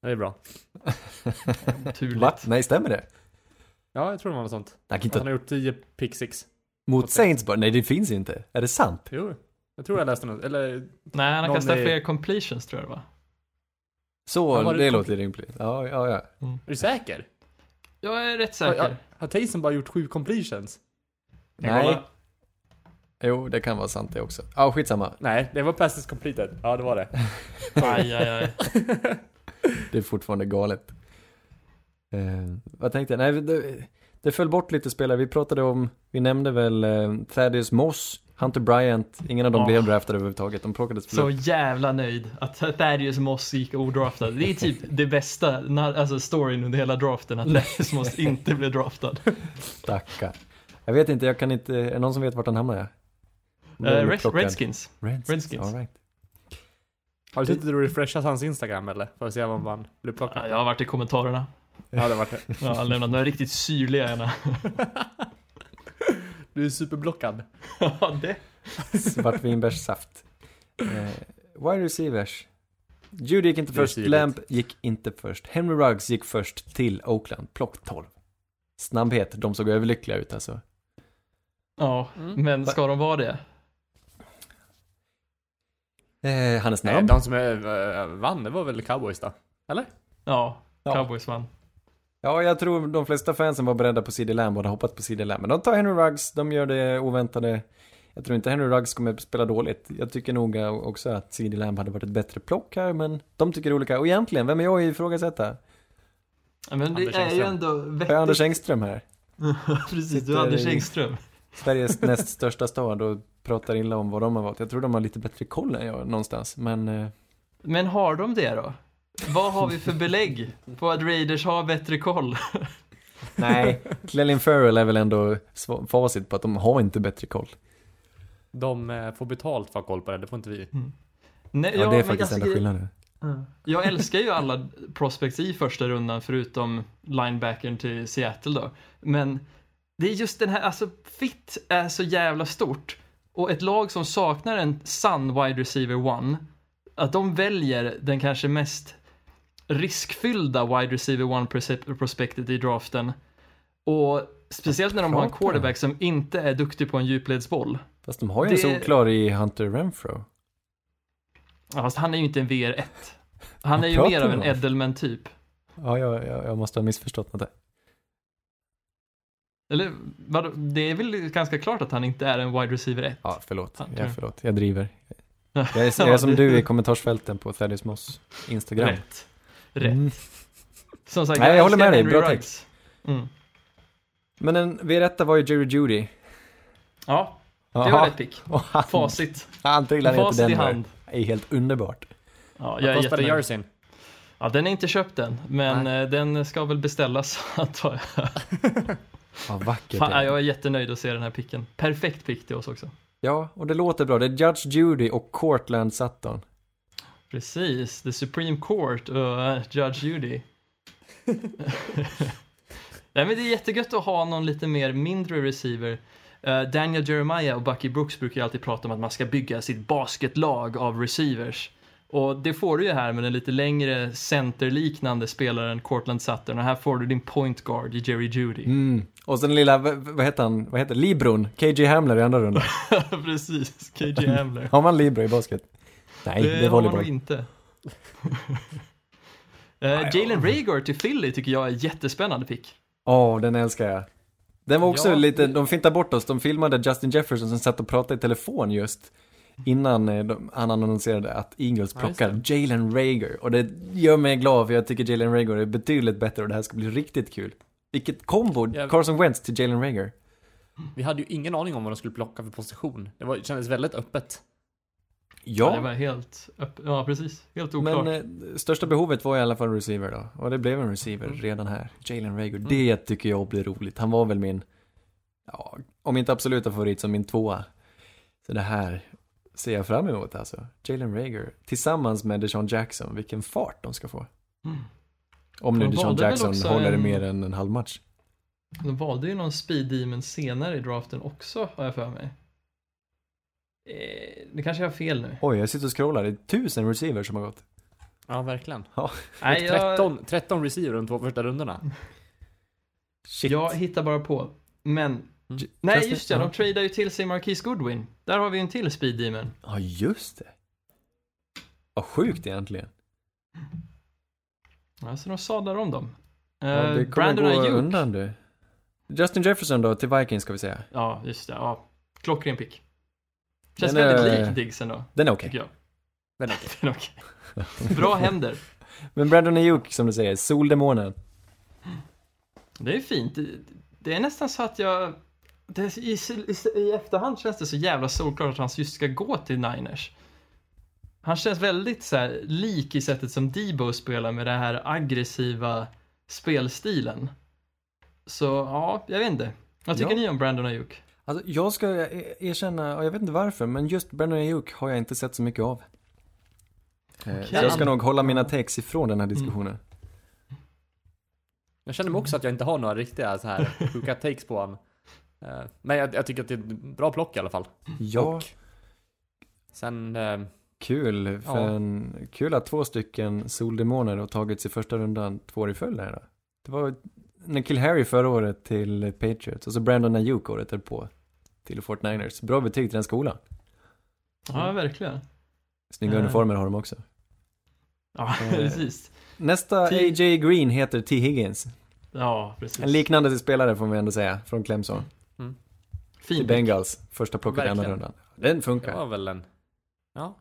Det är bra.
turligt.
Va? Nej, stämmer det?
Ja, jag tror det var något sånt.
Han kan
Han
inte...
har gjort tio pick six.
Mot Saints bara? Nej, det finns inte. Är det sant?
Jo, jag tror jag läste något. Eller,
Nej, han har kastat
är-
fler completions tror jag det var.
Så,
var det
det låter rimligt. Ja, ja, ja.
är du säker?
Jag är rätt säker.
har, har Taysom bara gjort sju completions?
Nej. Jo, det kan vara sant det också. Ja, skitsamma.
Nej, det var passes completed. Ja, det var det.
Aj, aj, aj.
Det är fortfarande galet. Eh, vad tänkte jag? Nej, det, det föll bort lite spelare. Vi pratade om, vi nämnde väl eh, Thaddeus Moss, Hunter Bryant. Ingen av dem
Ja.
blev draftade överhuvudtaget. De plockades
Så
upp.
jävla nöjd att Thaddeus Moss gick odraftad. Det är typ det bästa, alltså storyn under hela draften, att Thaddeus Moss inte blev draftad.
Stackar. Jag vet inte, jag kan inte, är det någon som vet vart han hamnar? Upplockad.
Redskins.
Redskins.
Redskins.
All right.
Har du suttit och refreshat hans Instagram eller? För att se om han
Ja,
plockad?
jag har varit i kommentarerna.
Ja, det var det.
Jag har lämnat några riktigt syrliga ena.
Du är superblockad.
Ja, det.
Svartvinbärssaft. Eh, wide receivers. Judy gick inte först. Lamp gick inte först. Henry Ruggs gick först till Oakland, plock 12. Snabbhet, de såg överlyckliga ut alltså.
Ja,
Mm.
men ska de vara det?
Eh, han är
Nej,
snabb.
de som eh, vann, det var väl cowboys då? Eller?
Ja,
Ja.
Cowboys vann.
Ja, jag tror de flesta fansen var beredda på CD Lamb och hade hoppats på CD Lamb. Men de tar Henry Ruggs, de gör det oväntade. Jag tror inte Henry Ruggs kommer spela dåligt. Jag tycker nog också att CD Lamb hade varit ett bättre plock här, men de tycker olika. Och egentligen, vem är jag att ifrågasätta?
Ja, Men det är ju ändå
Jag är
vettigt.
Anders Engström här.
Precis, du är Anders Engström.
Sveriges näst största stad och pratar illa om vad de har valt. Jag tror de har lite bättre koll än jag någonstans, men... Eh,
Men har de det då? Vad har vi för belägg på att Raiders har bättre koll?
nej, Clelin Farrell är väl ändå facit på att de har inte bättre koll.
De eh, får betalt för att ha koll på det, det får inte vi.
Nej,
Ja, det är faktiskt
alltså,
enda skillnaden.
Jag älskar ju alla prospects i första rundan förutom linebackern till Seattle då. Men det är just den här, alltså fit är så jävla stort. Och ett lag som saknar en sann wide receiver one, att de väljer den kanske mest riskfyllda wide receiver one prospektet i draften. Och speciellt när de har en quarterback som inte är duktig på en djupledsboll.
Fast de har ju en
Det-
solklar i Hunter Renfro.
Ja, fast han är ju inte en VR1. Han är ju mer av en? Edelman-typ.
Ja, jag, jag, jag måste ha missförstått något där.
Eller vadå, det är väl ganska klart att han inte är en wide receiver 1.
Ja, förlåt.
Ja,
Jag,
ja.
förlåt. jag driver. Jag är, jag är som du i kommentarsfälten på Thaddeus Moss Instagram.
Rätt. Rätt.
Mm.
Som sagt,
Nej, jag håller
älskar
med dig. Bra
Ruggs. Mm.
Men en V1 var ju Jerry Judy.
Ja, det
Jaha.
var rätt pick.
Han,
Facit.
han trillar ner till
Facit i hand.
Det är helt underbart.
Ja, jag
Vad kostade jerseyn?
Ja, den är inte köpt än, men eh, den ska väl beställas antar jag.
Vad vackert
Fan,
det är.
jag är jättenöjd att se den här picken. Perfekt pick till oss också.
Ja, och det låter bra. Det är Judge Judy och Cortland Sutton.
Precis, The Supreme Court och eh, Judge Judy. Nej men det är jättegött att ha någon lite mer mindre receiver. Eh, Daniel Jeremiah och Bucky Brooks brukar ju alltid prata om att man ska bygga sitt basketlag av receivers. Och det får du ju här med den lite längre centerliknande spelaren Cortland Sutton och här får du din point guard i Jerry Judy.
Mm. Och sen lilla, vad, heter han, vad heter Libron? KJ Hamler i andra rundan.
Precis, KJ Hamler.
Har man Libro i basket? Nej, det, är
har man nog
volleyboll.
inte. uh, Jalen Rager till Philly tycker jag är jättespännande pick.
Åh, den älskar jag. Den var också
Ja.
lite, de fintade bort oss, de filmade Justin Jefferson som satt och pratade i telefon just innan eh, de, han annonserade att Eagles
Ja,
plockar Jalen Rager. Och det gör mig glad för jag tycker Jalen Rager är betydligt bättre och det här ska bli riktigt kul. Vilket kombo,
Ja.
Carson Wentz till Jalen Rager.
Vi hade ju ingen aning om vad de skulle plocka för position. Det var, kändes väldigt öppet.
Ja. det
Ja,
var helt öpp- Ja, precis. Helt oklart.
men eh, största behovet var i alla fall receiver då. Och det blev en receiver
Mm.
redan här. Jalen Rager, det tycker jag blir roligt. Han var väl min, ja, om inte absoluta favorit så min tvåa. Så det här ser jag fram emot alltså. Jalen Rager tillsammans med Deshaun Jackson, vilken fart de ska få.
Mm.
Om nu
De
Deshaun Jackson håller
en-
mer än en halv match.
De valde ju någon speed demon senare i draften också, har jag för mig. Eh, det kanske jag har fel nu.
Oj, jag sitter och scrollar, det är tusen receivers som har gått.
Ja, verkligen.
Nej, jag,
13, 13 receiver de två första rundorna.
Shit.
jag hittar bara på. Men,
J-
nej just det, de tradar ju till sig Marquise Goodwin. Där har vi en till speed demon.
Ja, just det. Vad sjukt egentligen.
Alltså de sadlar om dem. Eh,
Ja, det kommer
Brandon
gå
Ayuk.
undan du. Justin Jefferson då, till Vikings ska vi säga.
Ja, just det. Ja. Klockren pick. Känns
Den är-
väldigt lik Diggs ändå,
Den är okej.
okej.
Den är okej. Bra händer.
Men Brandon Ayuk, som du säger, soldemonen.
Det är fint. Det är nästan så att jag... Det, i, i, I efterhand känns det så jävla solklart att han just ska gå till Niners. Han känns väldigt så här, lik i sättet som Debo spelar med den här aggressiva spelstilen. Så ja, jag vet inte. Vad tycker
Ja.
ni om Brandon Ayuk?
Alltså, jag ska e- erkänna, och jag vet inte varför, men just Brandon Ayuk har jag inte sett så mycket av. Eh, Så jag ska nog hålla mina takes ifrån den här diskussionen.
Jag känner mig också att jag inte har några riktiga så här sjuka takes på honom. Men jag, jag tycker att det är ett bra plock i alla fall.
Ja,
Och sen, eh,
Kul, för
Ja.
en, kul att två stycken soldemoner har tagits i första rundan två år i följd här då. Det var Nikhil Harry förra året till Patriots och så Brandon Ayuk året därpå till Fort Niners. Bra betyg till den skolan.
Ja, verkligen.
Snygga
Eh.
uniformer har de också.
Ja,
Eh.
precis.
Nästa
T-
AJ Green heter T. Higgins.
Ja, precis.
En liknande spelare får vi ändå säga, från Clemson.
Fin.
Bengals, första plocket i andra rundan. Den
Det
funkar.
var väl en... Ja.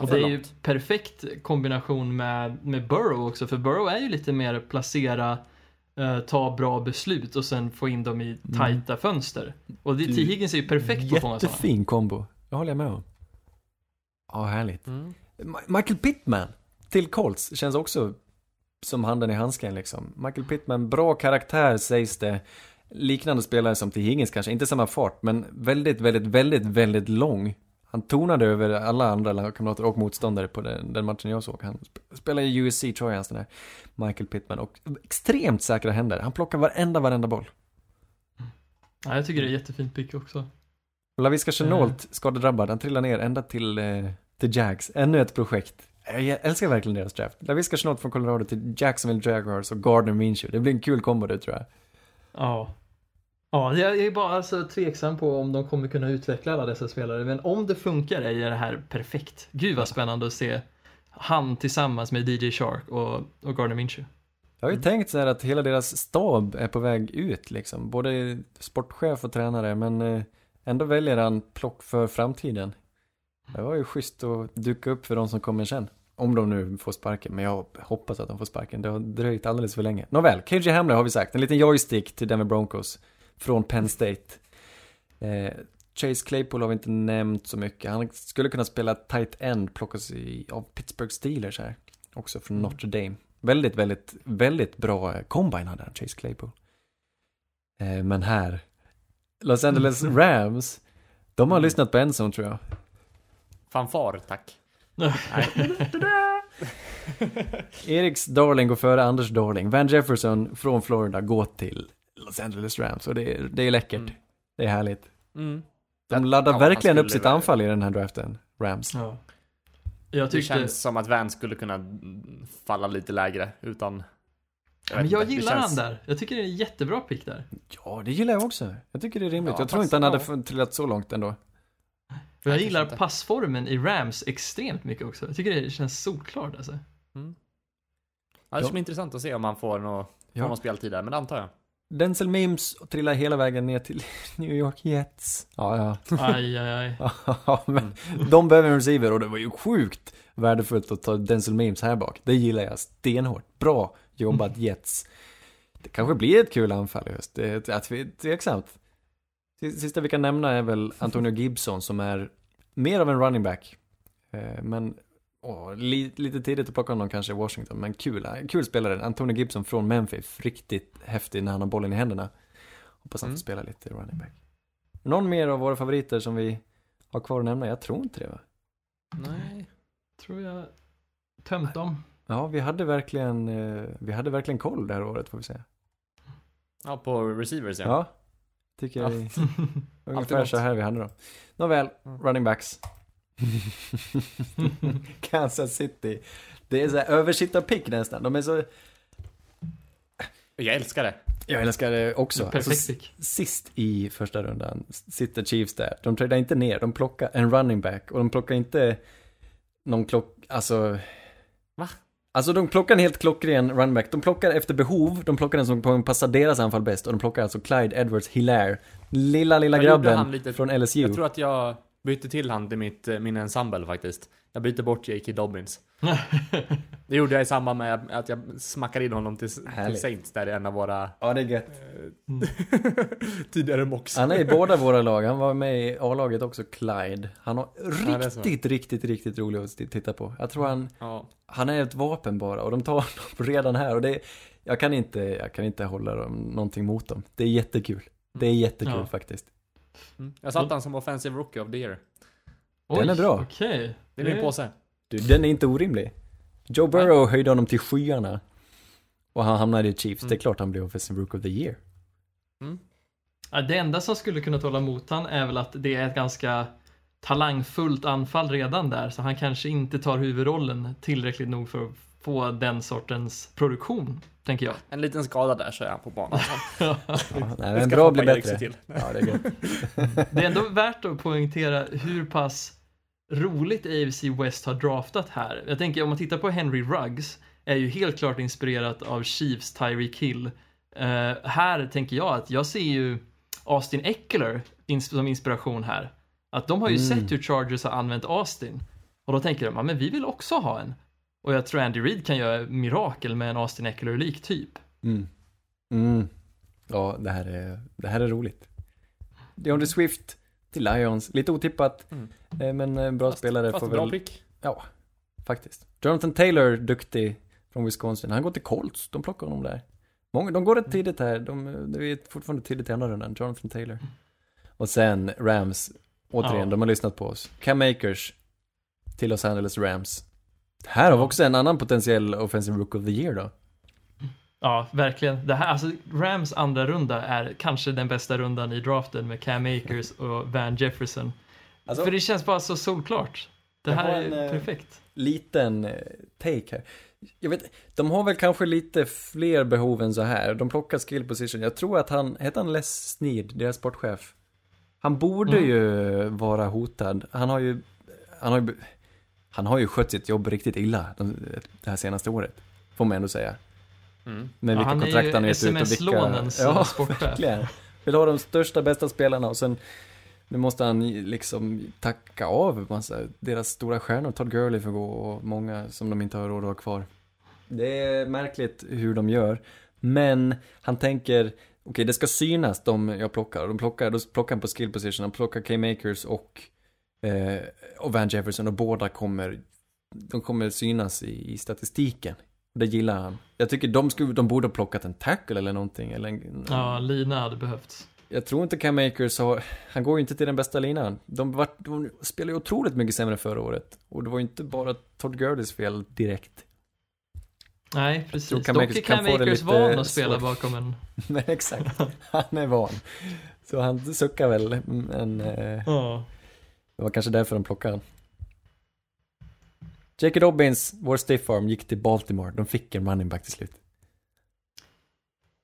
Och det är ju perfekt kombination med, med Burrow också, för Burrow är ju lite mer placera, eh, ta bra beslut och sen få in dem i tajta fönster. Och det,
Du-
T. Higgins är ju perfekt på att fånga sådana.
Jättefin kombo. Det håller jag med om. Ja, härligt.
Mm.
Michael Pittman till Colts känns också som handen i handsken liksom. Michael Pittman, bra karaktär sägs det. Liknande spelare som till Higgins kanske, inte samma fart, men väldigt, väldigt, väldigt, väldigt lång. Han tonade över alla andra lagkamrater och motståndare på den, den matchen jag såg. Han sp- spelar i USC hans den där Michael Pittman. Och extremt säkra händer. Han plockar varenda, varenda boll.
Ja, jag tycker det är jättefint pick också.
Laviska Chenault, skadedrabbad, han trillar ner ända till, eh, till Jags. Ännu ett projekt. Jag älskar verkligen deras draft. Laviska Chenault från Colorado till Jacksonville Jaguars och Gardner Minshew. Det blir en kul kombo det tror jag.
Ja. Ja, jag är bara alltså tveksam på om de kommer kunna utveckla alla dessa spelare, men om det funkar är det här perfekt. Gud vad spännande att se han tillsammans med DJ Shark och, och Gardner Minshew.
Jag har ju
Mm.
tänkt så här att hela deras stab är på väg ut liksom. Både sportchef och tränare, men eh, ändå väljer han plock för framtiden. Det var ju schysst att duka upp för de som kommer sen. Om de nu får sparken, men jag hoppas att de får sparken. Det har dröjt alldeles för länge. Nåväl, KJ Hamler har vi sagt. En liten joystick till Denver Broncos. Från Penn State. Eh, Chase Claypool har vi inte nämnt så mycket. Han skulle kunna spela tight end, plockas i, av Pittsburgh Steelers här. Också från Notre Dame. Väldigt, väldigt, väldigt bra eh, combine hade han, Chase Claypool. Eh, men här, Los Angeles Rams, de har
Mm.
lyssnat på en som tror jag.
Fanfar, tack.
Eriks Darling går före Anders Darling. Van Jefferson från Florida går till Los Angeles Rams och det är, det är läckert.
Mm.
Det är härligt.
Mm.
De laddar
Ja,
verkligen upp sitt anfall i den här draften, Rams.
Ja. Jag
Det
tyckte,
känns som att Van skulle kunna falla lite lägre utan...
men jag
inte, det
gillar
känns-
han där. Jag tycker det är en jättebra pick där.
Ja, det gillar jag också. Jag tycker det är rimligt.
Ja,
jag tror inte han hade
ja.
trillat så långt ändå.
För jag
kanske
gillar
inte.
passformen i Rams extremt mycket också. Jag tycker det känns solklart alltså.
Mm. Ja, det ska bli intressant att se om han får någon,
Ja.
någon speltid där, men det antar jag.
Denzel Mims trillar hela vägen ner till New York Jets. Ja, ja.
Aj, aj, aj.
Ja, men de behöver en receiver och det var ju sjukt värdefullt att ta Denzel Mims här bak. Det gillar jag stenhårt. Bra jobbat Jets. Det kanske blir ett kul anfall i höst. Det är tve- tveksamt. Sista vi kan nämna är väl Antonio Gibson som är mer av en running back. Eh, Men åh, li, lite tidigt att plocka honom kanske i Washington, men kul. Kul spelare. Antonio Gibson från Memphis. Riktigt häftig när han har bollen i händerna. Hoppas han får
Mm.
spela lite running back. Någon mer av våra favoriter som vi har kvar att nämna? Jag tror inte det va?
Nej.
Tror jag tömt dem.
Ja, vi hade verkligen, eh, vi hade verkligen koll det här året får vi säga.
Ja, på receivers ja.
Ja, tycker
Ja.
jag ungefär så här vi hade dem. Nåväl,
Mm.
running backs. Kansas City. Det är så här översittarpick nästan. De är så,
Jag älskar det.
jag älskar det också.
Perfekt
Alltså,
pick.
sist i första rundan sitter Chiefs där. De tradar inte ner, de plockar en running back och de plockar inte någon klock, alltså...
Va?
Alltså de plockar en helt klockren running back. De plockar efter behov, de plockar den som kommer passa deras anfall bäst och de plockar alltså Clyde Edwards Hilaire. Lilla, lilla
Jag
grabben från LSU.
Jag tror att jag bytte till han till mitt, eh, min ensemble faktiskt. Jag bytte bort J.K. Dobbins. Det gjorde jag i samband med att jag smackade in honom till, till. Saints där i en av våra
Ja, det är gött.
tidigare mocks.
Han är i båda våra lag. Han var med i A-laget också, Clyde. Han har
Ja, är så.
riktigt, riktigt, riktigt roligt att titta på. Jag tror han,
Ja.
han är ett vapen bara och de tar honom redan här och det jag kan inte, jag kan inte hålla dem, någonting mot dem. Det är jättekul. Det är jättekul
Ja.
faktiskt.
Mm. Jag satte han som offensive rookie of the year.
Den är bra.
Okej.
Det är min påse.
Du, den är inte orimlig. Joe Burrow höjde honom till skyarna. Och han hamnade i Chiefs.
Mm.
Det är klart han blir offensive rookie of the year.
Mm.
Ja, Det enda som skulle kunna tala emot han är väl att det är ett ganska talangfullt anfall redan där, så han kanske inte tar huvudrollen tillräckligt nog för att få den sortens produktion, tänker jag.
En liten skada där så är han på banan.
Ja, nej,
Det
men
ska
bra blir bättre.
till.
Ja, det är.
Det är ändå värt att poängtera hur pass roligt AFC West har draftat här. Jag tänker om man tittar på Henry Ruggs, är ju helt klart inspirerat av Chiefs Tyreek Hill. Eh, här tänker jag att jag ser ju Austin Eckler som inspiration här. Att de har ju
Mm.
sett hur Chargers har använt Austin. Och då tänker de, ja men vi vill också ha en. Och jag tror Andy Reid kan göra mirakel med en Austin Eckler-lik typ.
Mm. Mm. Ja, det här är, det här är roligt. DeAndre Swift till Lions, lite otippat,
Mm.
eh, men en bra spelare
Fast
får
bra
väl...
pick.
Ja, faktiskt. Jonathan Taylor, duktig från Wisconsin. Han går till Colts, de plockar honom där. Många, de går rätt tidigt här, de, det är fortfarande tidigt i andra rundan, Jonathan Taylor. Och sen Rams, återigen,
Ja.
de har lyssnat på oss. Cam Akers till Los Angeles Rams. Här har vi också en annan potentiell offensive rook of the year då.
Ja, verkligen. Det här, alltså, Rams andra runda är kanske den bästa rundan i draften med Cam Akers och Van Jefferson.
Alltså-
För det känns bara så solklart. Det här är
en, eh,
perfekt.
liten eh, take här. Jag vet, de har väl kanske lite fler behov än så här. De plockar skill position. Jag tror att han, heter han Les Snead, deras sportchef? Han borde
Mm.
ju vara hotad. Han har ju, han har ju, han har ju skött sitt jobb riktigt illa de, det här senaste året. Får man ändå säga.
Mm.
Med
Ja,
vilka
är
kontrakt han gett ut och vilka...
SMS-lånens,
Ja,
sportchef.
verkligen. Vill ha de största, bästa spelarna och sen nu måste han liksom tacka av massa, deras stora stjärnor. Todd Gurley får gå och många som de inte har råd att ha kvar. Det är märkligt hur de gör. Men han tänker, okej det ska synas de jag plockar. De plockar, då plockar han på skill position, han plockar K-makers och, eh, och Van Jefferson och båda kommer, de kommer synas i, i statistiken. Det gillar han. Jag tycker de, skulle, de borde ha plockat en tackle eller någonting. Eller en,
Ja, Lina hade behövts.
jag tror inte Cam Akers har, han går ju inte till den bästa linan. De, vart, de spelade ju otroligt mycket sämre förra året. Och det var ju inte bara Todd Gurleys fel direkt.
Nej, precis.
tror Cam
Dock är Cam Akers van att spela
svårt.
bakom en...
Men exakt, han är van. Så han suckar väl, men eh,
Ja.
Det var kanske därför de plockade han. J.K. Dobbins, vår stiff arm, gick till Baltimore. De fick en running back till slut.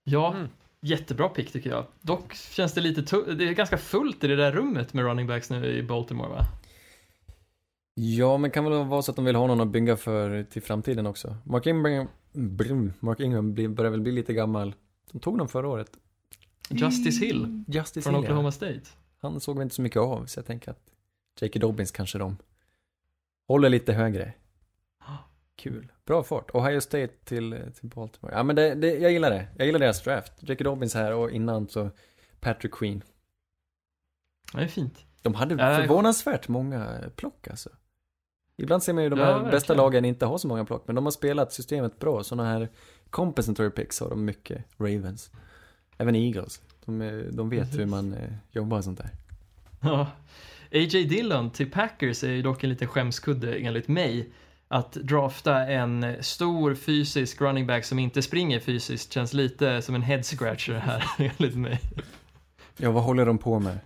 Ja,
Mm.
jättebra pick tycker jag. Dock känns det lite det är ganska fullt i det där rummet med running backs nu i Baltimore va?
Ja, men kan väl vara så att de vill ha någon att bygga för till framtiden också. Mark Ingram, brum, Mark Ingram börjar väl bli lite gammal. De tog dem förra året.
Justice Hill
Justice
från
Hill,
Oklahoma
ja.
State.
Han såg vi inte så mycket av, så jag tänker att J.K. Dobbins kanske de håller lite högre. Kul. Bra fart. Ohio State till, till Baltimore. Ja, men det, det, jag gillar det. Jag gillar deras draft. J.K. Dobbins här och innan så Patrick Queen.
Det är fint.
De hade
Ja,
förvånansvärt många plock alltså. Ibland ser man ju de
Ja,
här
verkligen.
bästa lagen inte ha så många plock, men de har spelat systemet bra. Sådana här compensatory picks har de mycket, Ravens. Även Eagles. De, de vet
Precis.
hur man eh, jobbar och sånt där.
Ja. A.J. Dillon till Packers är ju dock en liten skämskudde enligt mig. Att drafta en stor fysisk running back som inte springer fysiskt känns lite som en head scratcher här enligt mig.
Ja, vad håller de på med?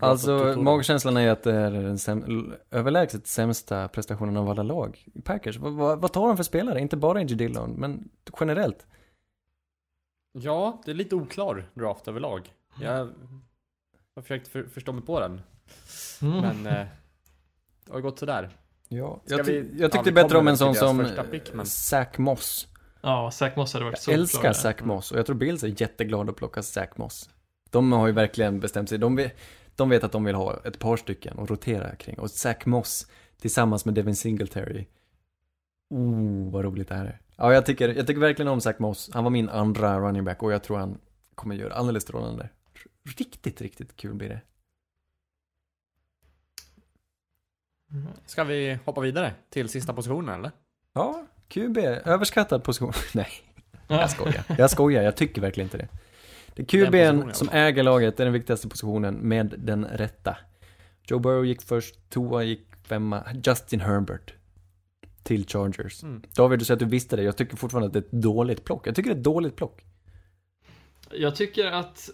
Alltså, magkänslan är att det är den säm- överlägset sämsta prestationen av alla lag. Packers, vad, vad, vad tar de för spelare? Inte bara A.J. Dillon, men generellt.
Ja, det är lite oklar draft överlag. Jag har försökt för, förstå mig på den,
Mm.
men eh, det har gått sådär.
Ja,
Ska
jag, ty-
vi-
jag
ja,
tyckte
vi
bättre om en sån som
första pick, men-
Zach Moss.
Ja, Zach Moss hade varit
Jag
så
älskar
klar.
Zach Moss och jag tror Bills är jätteglada att plocka Zach Moss. De har ju verkligen bestämt sig. De vet, de vet att de vill ha ett par stycken att rotera kring. Och Zach Moss tillsammans med Devin Singletary. Oh, vad roligt det här är. Ja, jag tycker, jag tycker verkligen om Zach Moss. Han var min andra running back och jag tror han kommer göra alldeles strålande. Riktigt, riktigt kul blir det.
Ska vi hoppa vidare till sista positionen eller?
Ja, QB, överskattad position. Nej,
Ja.
Jag skojar. Jag skojar, jag tycker verkligen inte det. Det är QB'n
alla
som
fall.
äger laget, är den viktigaste positionen med den rätta. Joe Burrow gick först, Tua gick femma, Justin Herbert till Chargers.
Mm.
David, du säger att du visste det. Jag tycker fortfarande att det är ett dåligt plock. Jag tycker det är ett dåligt plock.
Jag tycker att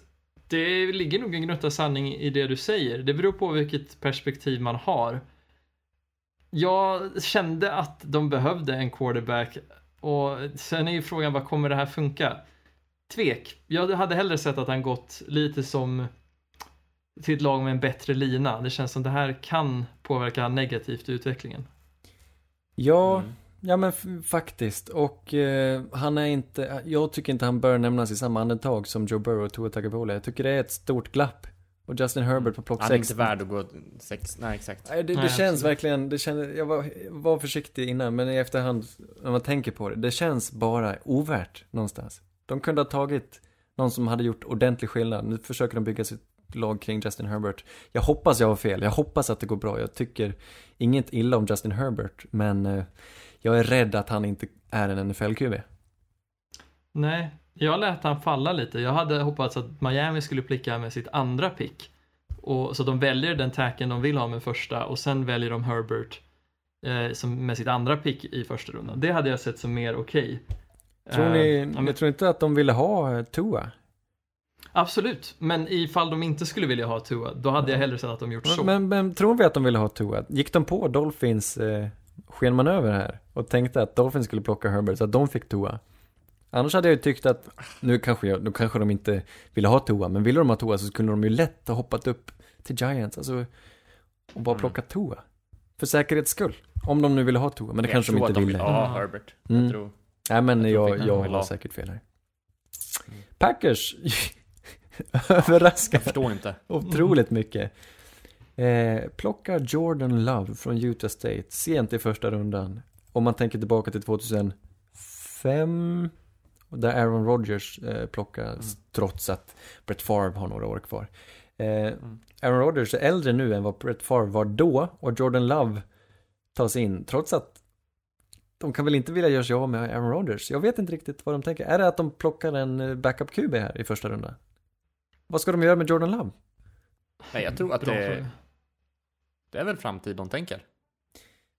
Det ligger nog en gnutta sanning i det du säger. Det beror på vilket perspektiv man har. Jag kände att de behövde en quarterback och sen är ju frågan vad kommer det här funka? Tvek. Jag hade hellre sett att han gått lite som till ett lag med en bättre lina. Det känns som det här kan påverka negativt i utvecklingen.
Ja,
Mm.
Ja men faktiskt. Och eh, han är inte, jag tycker inte han bör nämnas i samma andetag som Joe Burrow och Tua Tagovailoa. Jag tycker det är ett stort glapp. Och Justin Herbert på plock
Han är
6.
inte värd att gå sex, nej exakt.
Nej, det, det
Nej,
känns
absolut.
verkligen, det känns, jag var, var försiktig innan, men i efterhand, när man tänker på det, det känns bara ovärt någonstans. De kunde ha tagit någon som hade gjort ordentlig skillnad. Nu försöker de bygga sitt lag kring Justin Herbert. Jag hoppas jag har fel, jag hoppas att det går bra. Jag tycker inget illa om Justin Herbert, men eh, jag är rädd att han inte är en NFL-QB.
Nej, jag lät han falla lite. Jag hade hoppats att Miami skulle plicka med sitt andra pick. Och, så de väljer den tacken de vill ha med första och sen väljer de Herbert eh, som med sitt andra pick i första rundan. Det hade jag sett som mer okej.
Tror
Eh,
ni,
men-
jag tror inte att de ville ha eh, Tua?
Absolut, men ifall de inte skulle vilja ha Tua, då hade jag hellre sett att de gjort så.
Men, men tror vi att de ville ha Tua? Gick de på Dolphins eh, skenmanöver här? Och tänkte att Dolphins skulle plocka Herbert så att de fick Tua? Annars hade jag ju tyckt att, nu kanske, jag, nu kanske de inte ville ha Tua, men ville de ha Tua så skulle de ju lätt ha hoppat upp till Giants, alltså, och bara
Mm.
plockat Tua. För säkerhets skull. Om de nu ville ha Tua, men det kanske de
tror
inte
att
ville.
vill ha
Mm.
Herbert.
Mm.
Jag tror.
Nej men
Jag tror
jag, jag, har
ha.
säkert fel här. Packers, överraskar
Jag förstår inte.
otroligt mycket. Eh, plocka Jordan Love från Utah State sent i första rundan. Om man tänker tillbaka till 2005. Där Aaron Rodgers eh, plockas trots att Brett Favre har några år kvar. Eh, Aaron Rodgers är äldre nu än vad Brett Favre var då och Jordan Love tas in trots att de kan väl inte vilja göra sig av med Aaron Rodgers. Jag vet inte riktigt vad de tänker. Är det att de plockar en eh, backup QB här i första rundan? Vad ska de göra med Jordan Love?
Nej, jag tror att det,
fråga.
Det är väl framtid de tänker.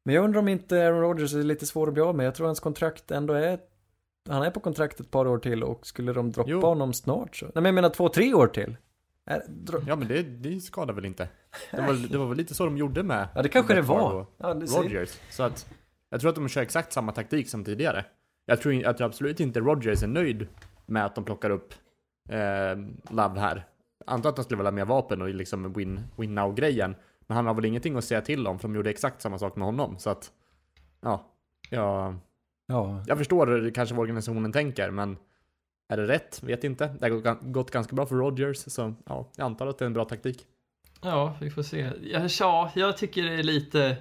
Men jag undrar om inte Aaron Rodgers är lite svår att bli av med. Jag tror hans kontrakt ändå är... Han är på kontrakt ett par år till och skulle de droppa
Jo.
honom snart så... Nej men jag menar två, tre år till.
Ja, men det, det skadar väl inte. Det var, det var väl lite så de gjorde med
Ja det kanske det var. Ja, det ser...
Rodgers. Så att jag tror att de kör exakt samma taktik som tidigare. Jag tror, jag tror absolut inte Rodgers är nöjd med att de plockar upp eh, Love här. Antar att de skulle vilja ha mer vapen och liksom win, win now-grejen. Men han har väl ingenting att säga till om för de gjorde exakt samma sak med honom. Så att, ja. Jag,
Ja.
jag förstår kanske vad organisationen tänker, men är det rätt? Vet inte. Det har gått- gått ganska bra för Rodgers, så ja, jag antar att det är en bra taktik.
Ja, vi får se. Ja, ja, jag tycker det är lite...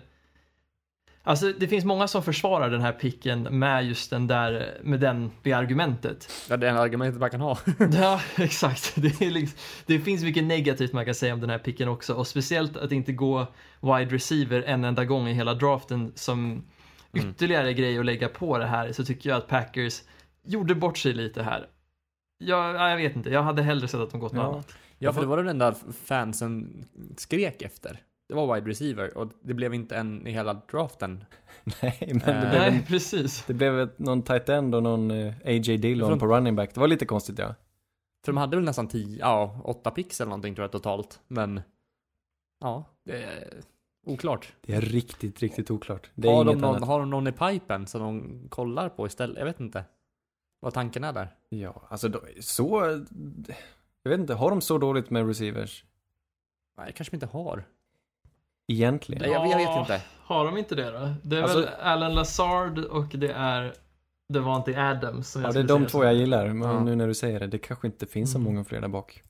Alltså det finns många som försvarar den här picken med just den där, med den, det argumentet.
Ja, det är en argument man kan ha.
Ja, exakt. Det, liksom, det finns mycket negativt man kan säga om den här picken också och speciellt att inte gå wide receiver en enda gång i hela draften som
Mm.
ytterligare grej att lägga på det här så tycker jag att Packers gjorde bort sig lite här. Jag, ja, jag vet inte, jag hade hellre sett att de gått något
Ja.
annat.
Ja, för det var den enda fansen skrek efter. Det var wide receiver och det blev inte en i hela draften.
Nej men det
Eh,
blev, en,
Nej, precis.
det blev ett, någon tight end och någon eh, AJ Dillon
Från-
på running back. Det var lite konstigt ja.
För de hade väl nästan 10, ja, 8 pix eller någonting tror jag totalt. Men, ja, det är oklart.
Det är riktigt, riktigt oklart. Det är
Har de,
inget
någon,
annat.
har de någon i pipen som de kollar på istället? Jag vet inte. Vad tanken är där.
Ja, alltså då, så... Jag vet inte, har de så dåligt med receivers?
Nej, kanske vi inte har.
Egentligen.
Nej, jag, jag vet inte.
Har de inte det då? Det är
Alltså-
väl Alan Lazard och det är Devante Adams som jag
Ja, det är de två jag gillar, men
Ja.
nu när du säger det, det kanske inte finns så
Mm.
många fler där bak.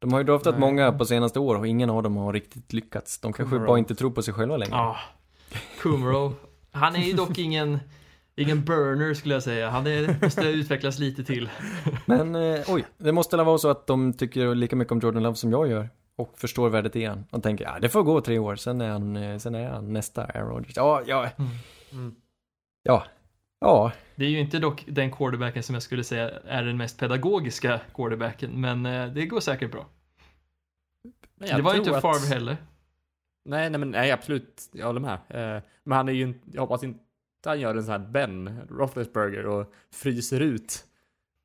De har ju draftat
Nej.
många på senaste år och ingen av dem har riktigt lyckats. De kanske
Kumaro.
bara inte tror på sig själva längre.
Ja, Kumro. Han är ju dock ingen, ingen burner skulle jag säga. Han är, måste utvecklas lite till.
Men eh, oj, det måste väl vara så att de tycker lika mycket om Jordan Love som jag gör. Och förstår värdet i han. Och tänker, ja det får gå tre år, sen är han, eh, sen är han nästa Aaron Rodgers. Ja, ja,
Mm.
ja. Ja,
Det är ju inte dock den quarterbacken som jag skulle säga är den mest pedagogiska quarterbacken, men eh, det går säkert bra. Det var ju inte
att-
Favre heller.
Nej, nej, men nej, absolut. Jag håller med. Eh, men han är ju inte, jag hoppas inte han gör en sån här Ben Roethlisberger och fryser ut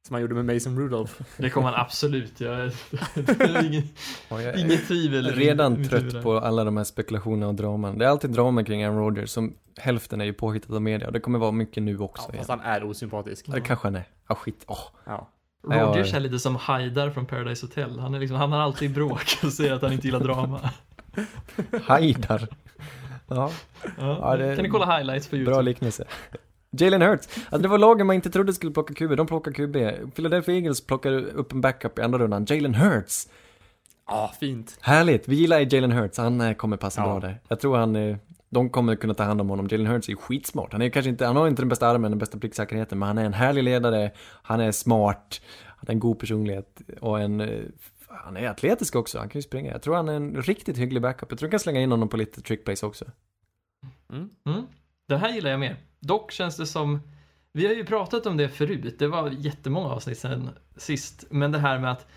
Som han gjorde med Mason Rudolph.
Det kommer han absolut göra. Inget, tvivel.
redan trött på alla de här spekulationerna och draman. Det är alltid drama kring Aaron Rodgers som hälften är ju påhittat av media och det kommer vara mycket nu också.
Ja, fast han är osympatisk.
Ja, det kanske han är. Ja, skit. Åh.
Ja.
Rogers
Ja,
är lite som Haidar från Paradise Hotel. Han, är liksom, han har alltid bråk och säger att han inte gillar drama.
Hajdar. Ja,
Ja,
Ja, det-
Kan ni kolla highlights på YouTube?
bra liknelse. Jalen Hurts. Alltså det var lagen man inte trodde skulle plocka QB, de plockar QB. Philadelphia Eagles plockar upp en backup i andra rundan. Jalen Hurts.
Ja, fint.
Härligt, vi gillar Jalen Hurts, han eh, kommer passa
Ja.
bra där. Jag tror han, eh, de kommer kunna ta hand om honom. Jalen Hurts är skitsmart. Han är kanske inte, han har inte den bästa armen, den bästa pricksäkerheten, men han är en härlig ledare, han är smart, han har en god personlighet och en, eh, han är atletisk också, han kan ju springa. Jag tror han är en riktigt hygglig backup. Jag tror jag kan slänga in honom på lite trick plays också.
Mm.
Mm. Den här gillar jag mer. Dock känns det som, vi har ju pratat om det förut, det var jättemånga avsnitt sedan sist, men det här med att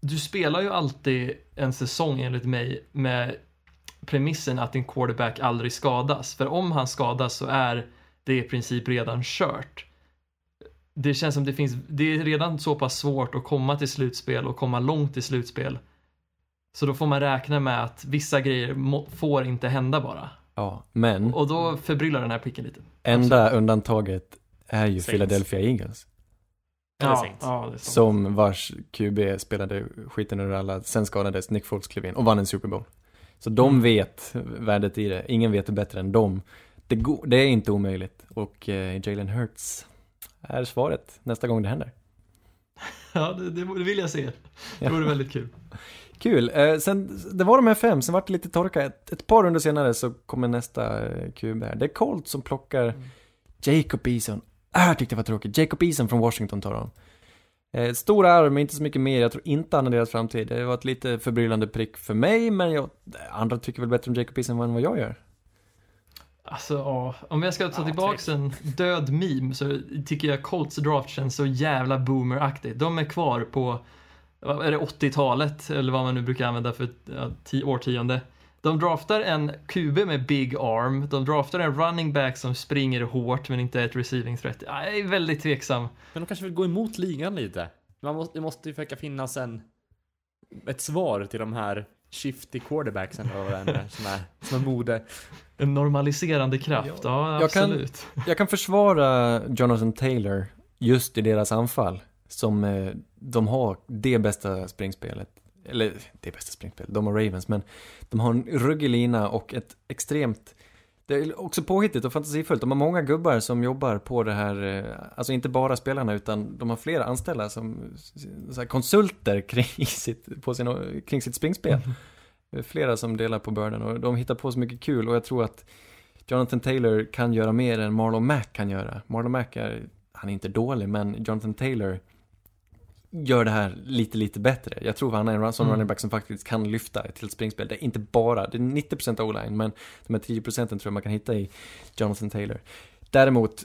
du spelar ju alltid en säsong enligt mig med premissen att din quarterback aldrig skadas. För om han skadas så är det i princip redan kört. Det känns som det finns, det är redan så pass svårt att komma till slutspel och komma långt i slutspel. Så då får man räkna med att vissa grejer må, får inte hända bara.
Ja, men
Och då förbryllar den här picken lite.
enda undantaget är ju
Saints.
Philadelphia Eagles.
Ja,
Saints.
ja.
Som vars QB spelade skiten ur alla, sen skadades, Nick Foles klev in och vann en Super Bowl. Så de
Mm.
vet värdet i det, ingen vet det bättre än dem. Det, det är inte omöjligt och eh, Jalen Hurts är svaret nästa gång det händer.
Ja, det, det vill jag se. Det vore väldigt kul.
Kul, eh, sen, det var de här fem, sen vart det lite torka. Ett, ett par runder senare så kommer nästa eh, QB här. Det är Colt som plockar Jacob Eason. Ah, jag tyckte det var tråkigt. Jacob Eason från Washington tar de. Eh, stor arm, inte så mycket mer. Jag tror inte han är deras framtid. Det var ett lite förbryllande prick för mig, men jag, andra tycker väl bättre om Jacob Eason än vad jag gör.
Alltså, ja, om jag ska ta
Ja,
tillbaks en död meme så tycker jag Colts draft känns så jävla boomeraktigt. De är kvar på, är det 80-talet eller vad man nu brukar använda för ja, tio årtionde. De draftar en QB med big arm, de draftar en running back som springer hårt men inte är ett receiving threat. Jag är väldigt tveksam.
Men de kanske vill gå emot ligan lite. Man måste, det måste ju försöka finnas en, ett svar till de här shifty quarterbacksen eller vad det är som är, som är mode.
En normaliserande kraft, ja,
Jag kan-
absolut.
Jag kan försvara Jonathan Taylor just i deras anfall. Som eh, de har det bästa springspelet. Eller det bästa springspelet, de har Ravens, men de har en ruggig lina och ett extremt det är också påhittigt och fantasifullt. De har många gubbar som jobbar på det här, eh, alltså inte bara spelarna utan de har flera anställda som konsulter kring sitt, på sin, kring sitt springspel. Flera som delar på bördan och de hittar på så mycket kul och jag tror att Jonathan Taylor kan göra mer än Marlon Mack kan göra. Marlon Mack är, han är inte dålig, men Jonathan Taylor gör det här lite, lite bättre. Jag tror han är en sån
Mm.
running back som faktiskt kan lyfta ett helt springspel. Det är inte bara, det är 90% o-line, men de här 10% tror jag man kan hitta i Jonathan Taylor. Däremot,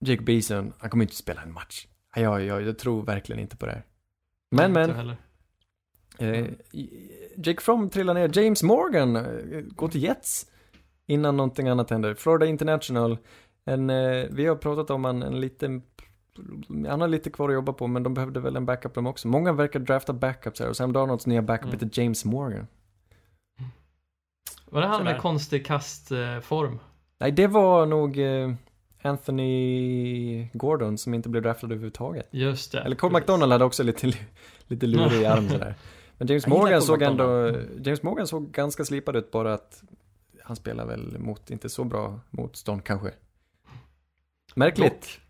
Jake Beeson, han kommer inte spela en match. Jag, jag, jag tror verkligen inte på det här. Men, men,
heller.
Eh, Jake Fromm trillar ner. James Morgan eh, går till Jets innan någonting annat händer. Florida International. En, eh, vi har pratat om en, en liten han har lite kvar att jobba på, men de behövde väl en backup de också. Många verkar drafta backups här och Sam Darnolds nya backup
Mm.
heter James Morgan.
Var det han med konstig kastform?
Nej, det var nog eh, Anthony Gordon som inte blev draftad överhuvudtaget.
Just det.
Eller Cole
precis.
McDonald hade också lite, lite lurig arm sådär. Men James Morgan såg ändå. James Morgan såg ganska slipad ut bara att han spelar väl mot inte så bra motstånd kanske. Märkligt.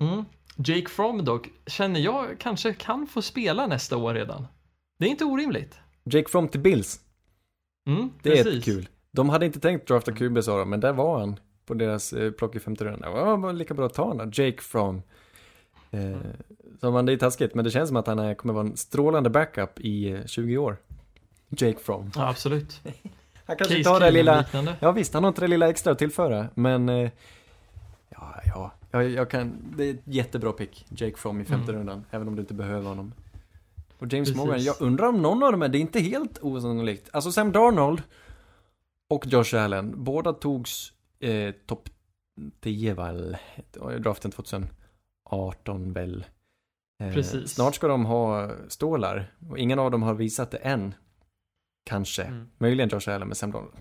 Mm. Jake Fromm dock, känner jag kanske kan få spela nästa år redan. Det är inte orimligt.
Jake Fromm till Bills,
Mm,
det är
precis.
kul. De hade inte tänkt drafta QB sa de, men där var han på deras eh, plock i femte rundan. Det var lika bra att ta honom. Jake Fromm. Eh, som man, det är taskigt, men det känns som att han är, kommer vara en strålande backup i eh, 20 år. Jake Fromm.
Ja, absolut.
Han kanske
Case
tar det lilla. Ja visst, han har inte det lilla extra att tillföra, men eh, ja, ja, jag, jag kan, det är ett jättebra pick, Jake Fromm i femte
Mm.
rundan, även om du inte behöver honom. Och James
Precis.
Morgan, jag undrar om någon av dem är, det är inte helt osannolikt. Alltså Sam Darnold och Josh Allen, båda togs eh, topp 10 väl, draften 2018 väl. Eh,
Precis.
Snart ska de ha stålar och ingen av dem har visat det än. Kanske.
Mm.
Möjligen Josh Allen, men Sam Donald.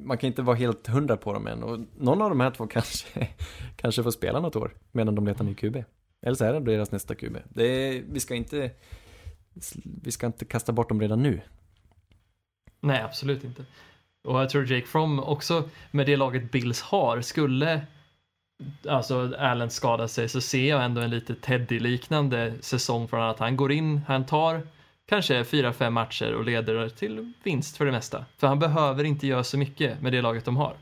Man kan inte vara helt hundra på dem än och någon av de här två kanske, kanske får spela något år medan de letar ny QB. Eller så är det deras nästa QB. Det är, vi ska inte vi ska inte kasta bort dem redan nu.
Nej, absolut inte. Och jag tror Jake Fromm också med det laget Bills har skulle alltså Allen skada sig så ser jag ändå en lite Teddy-liknande säsong från att han går in, han tar kanske fyra, fem matcher och leder till vinst för det mesta. För han behöver inte göra så mycket med det laget de har.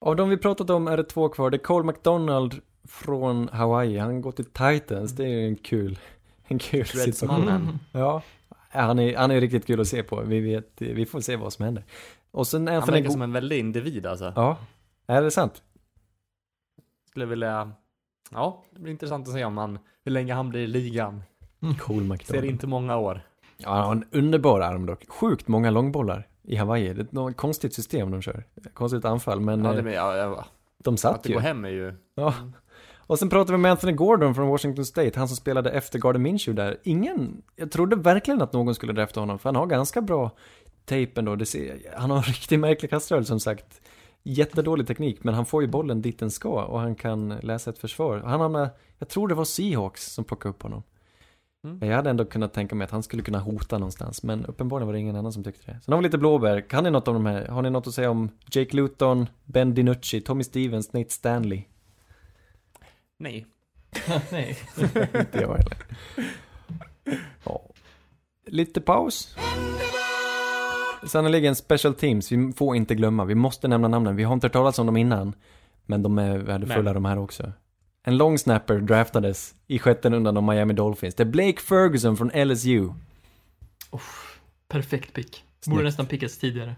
Av de vi pratat om är det två kvar. Det är Cole McDonald från Hawaii. Han går till Titans. Det är ju en kul, en kul situation.
Dreadsmannen.
Ja, han är, han är riktigt kul att se på. Vi vet, vi får se vad som händer. Och sen
Han verkar som en väldig individ alltså.
Ja, är det sant?
Skulle vilja, ja, det blir intressant att se om han, hur länge han blir i ligan.
Cole
Ser
McDonald.
inte många år.
Ja, han har en underbar arm dock. Sjukt många långbollar i Hawaii. Det är något konstigt system de kör. Konstigt anfall, men
Ja,
eh,
det, med, ja, ja,
de
att
satt
det
ju.
går hem är ju,
Ja. Och sen pratar vi med Anthony Gordon från Washington State, han som spelade efter Gardner Minshew där. Ingen, jag trodde verkligen att någon skulle drafta honom, för han har ganska bra tape ändå. Det ser, han har en riktigt märklig kaströrelse som sagt. Jättedålig teknik, men han får ju bollen dit den ska och han kan läsa ett försvar. Han har med, jag tror det var Seahawks som plockade upp honom.
Mm.
Jag hade ändå kunnat tänka mig att han skulle kunna hota någonstans, men uppenbarligen var det ingen annan som tyckte det. Sen har vi lite blåbär. Kan ni något om de här? Har ni något att säga om Jake Luton, Ben DiNucci, Tommy Stevens, Nate Stanley?
nej.
Nej.
Inte jag heller. Ja. Lite paus. Sannoliken special teams, vi får inte glömma, vi måste nämna namnen. Vi har inte hört talas om dem innan, men de är värdefulla
Men.
de här också. En long snapper draftades i sjätte rundan av Miami Dolphins. Det är Blake Ferguson från LSU.
Perfekt pick.
Snyggt.
Borde nästan pickas tidigare.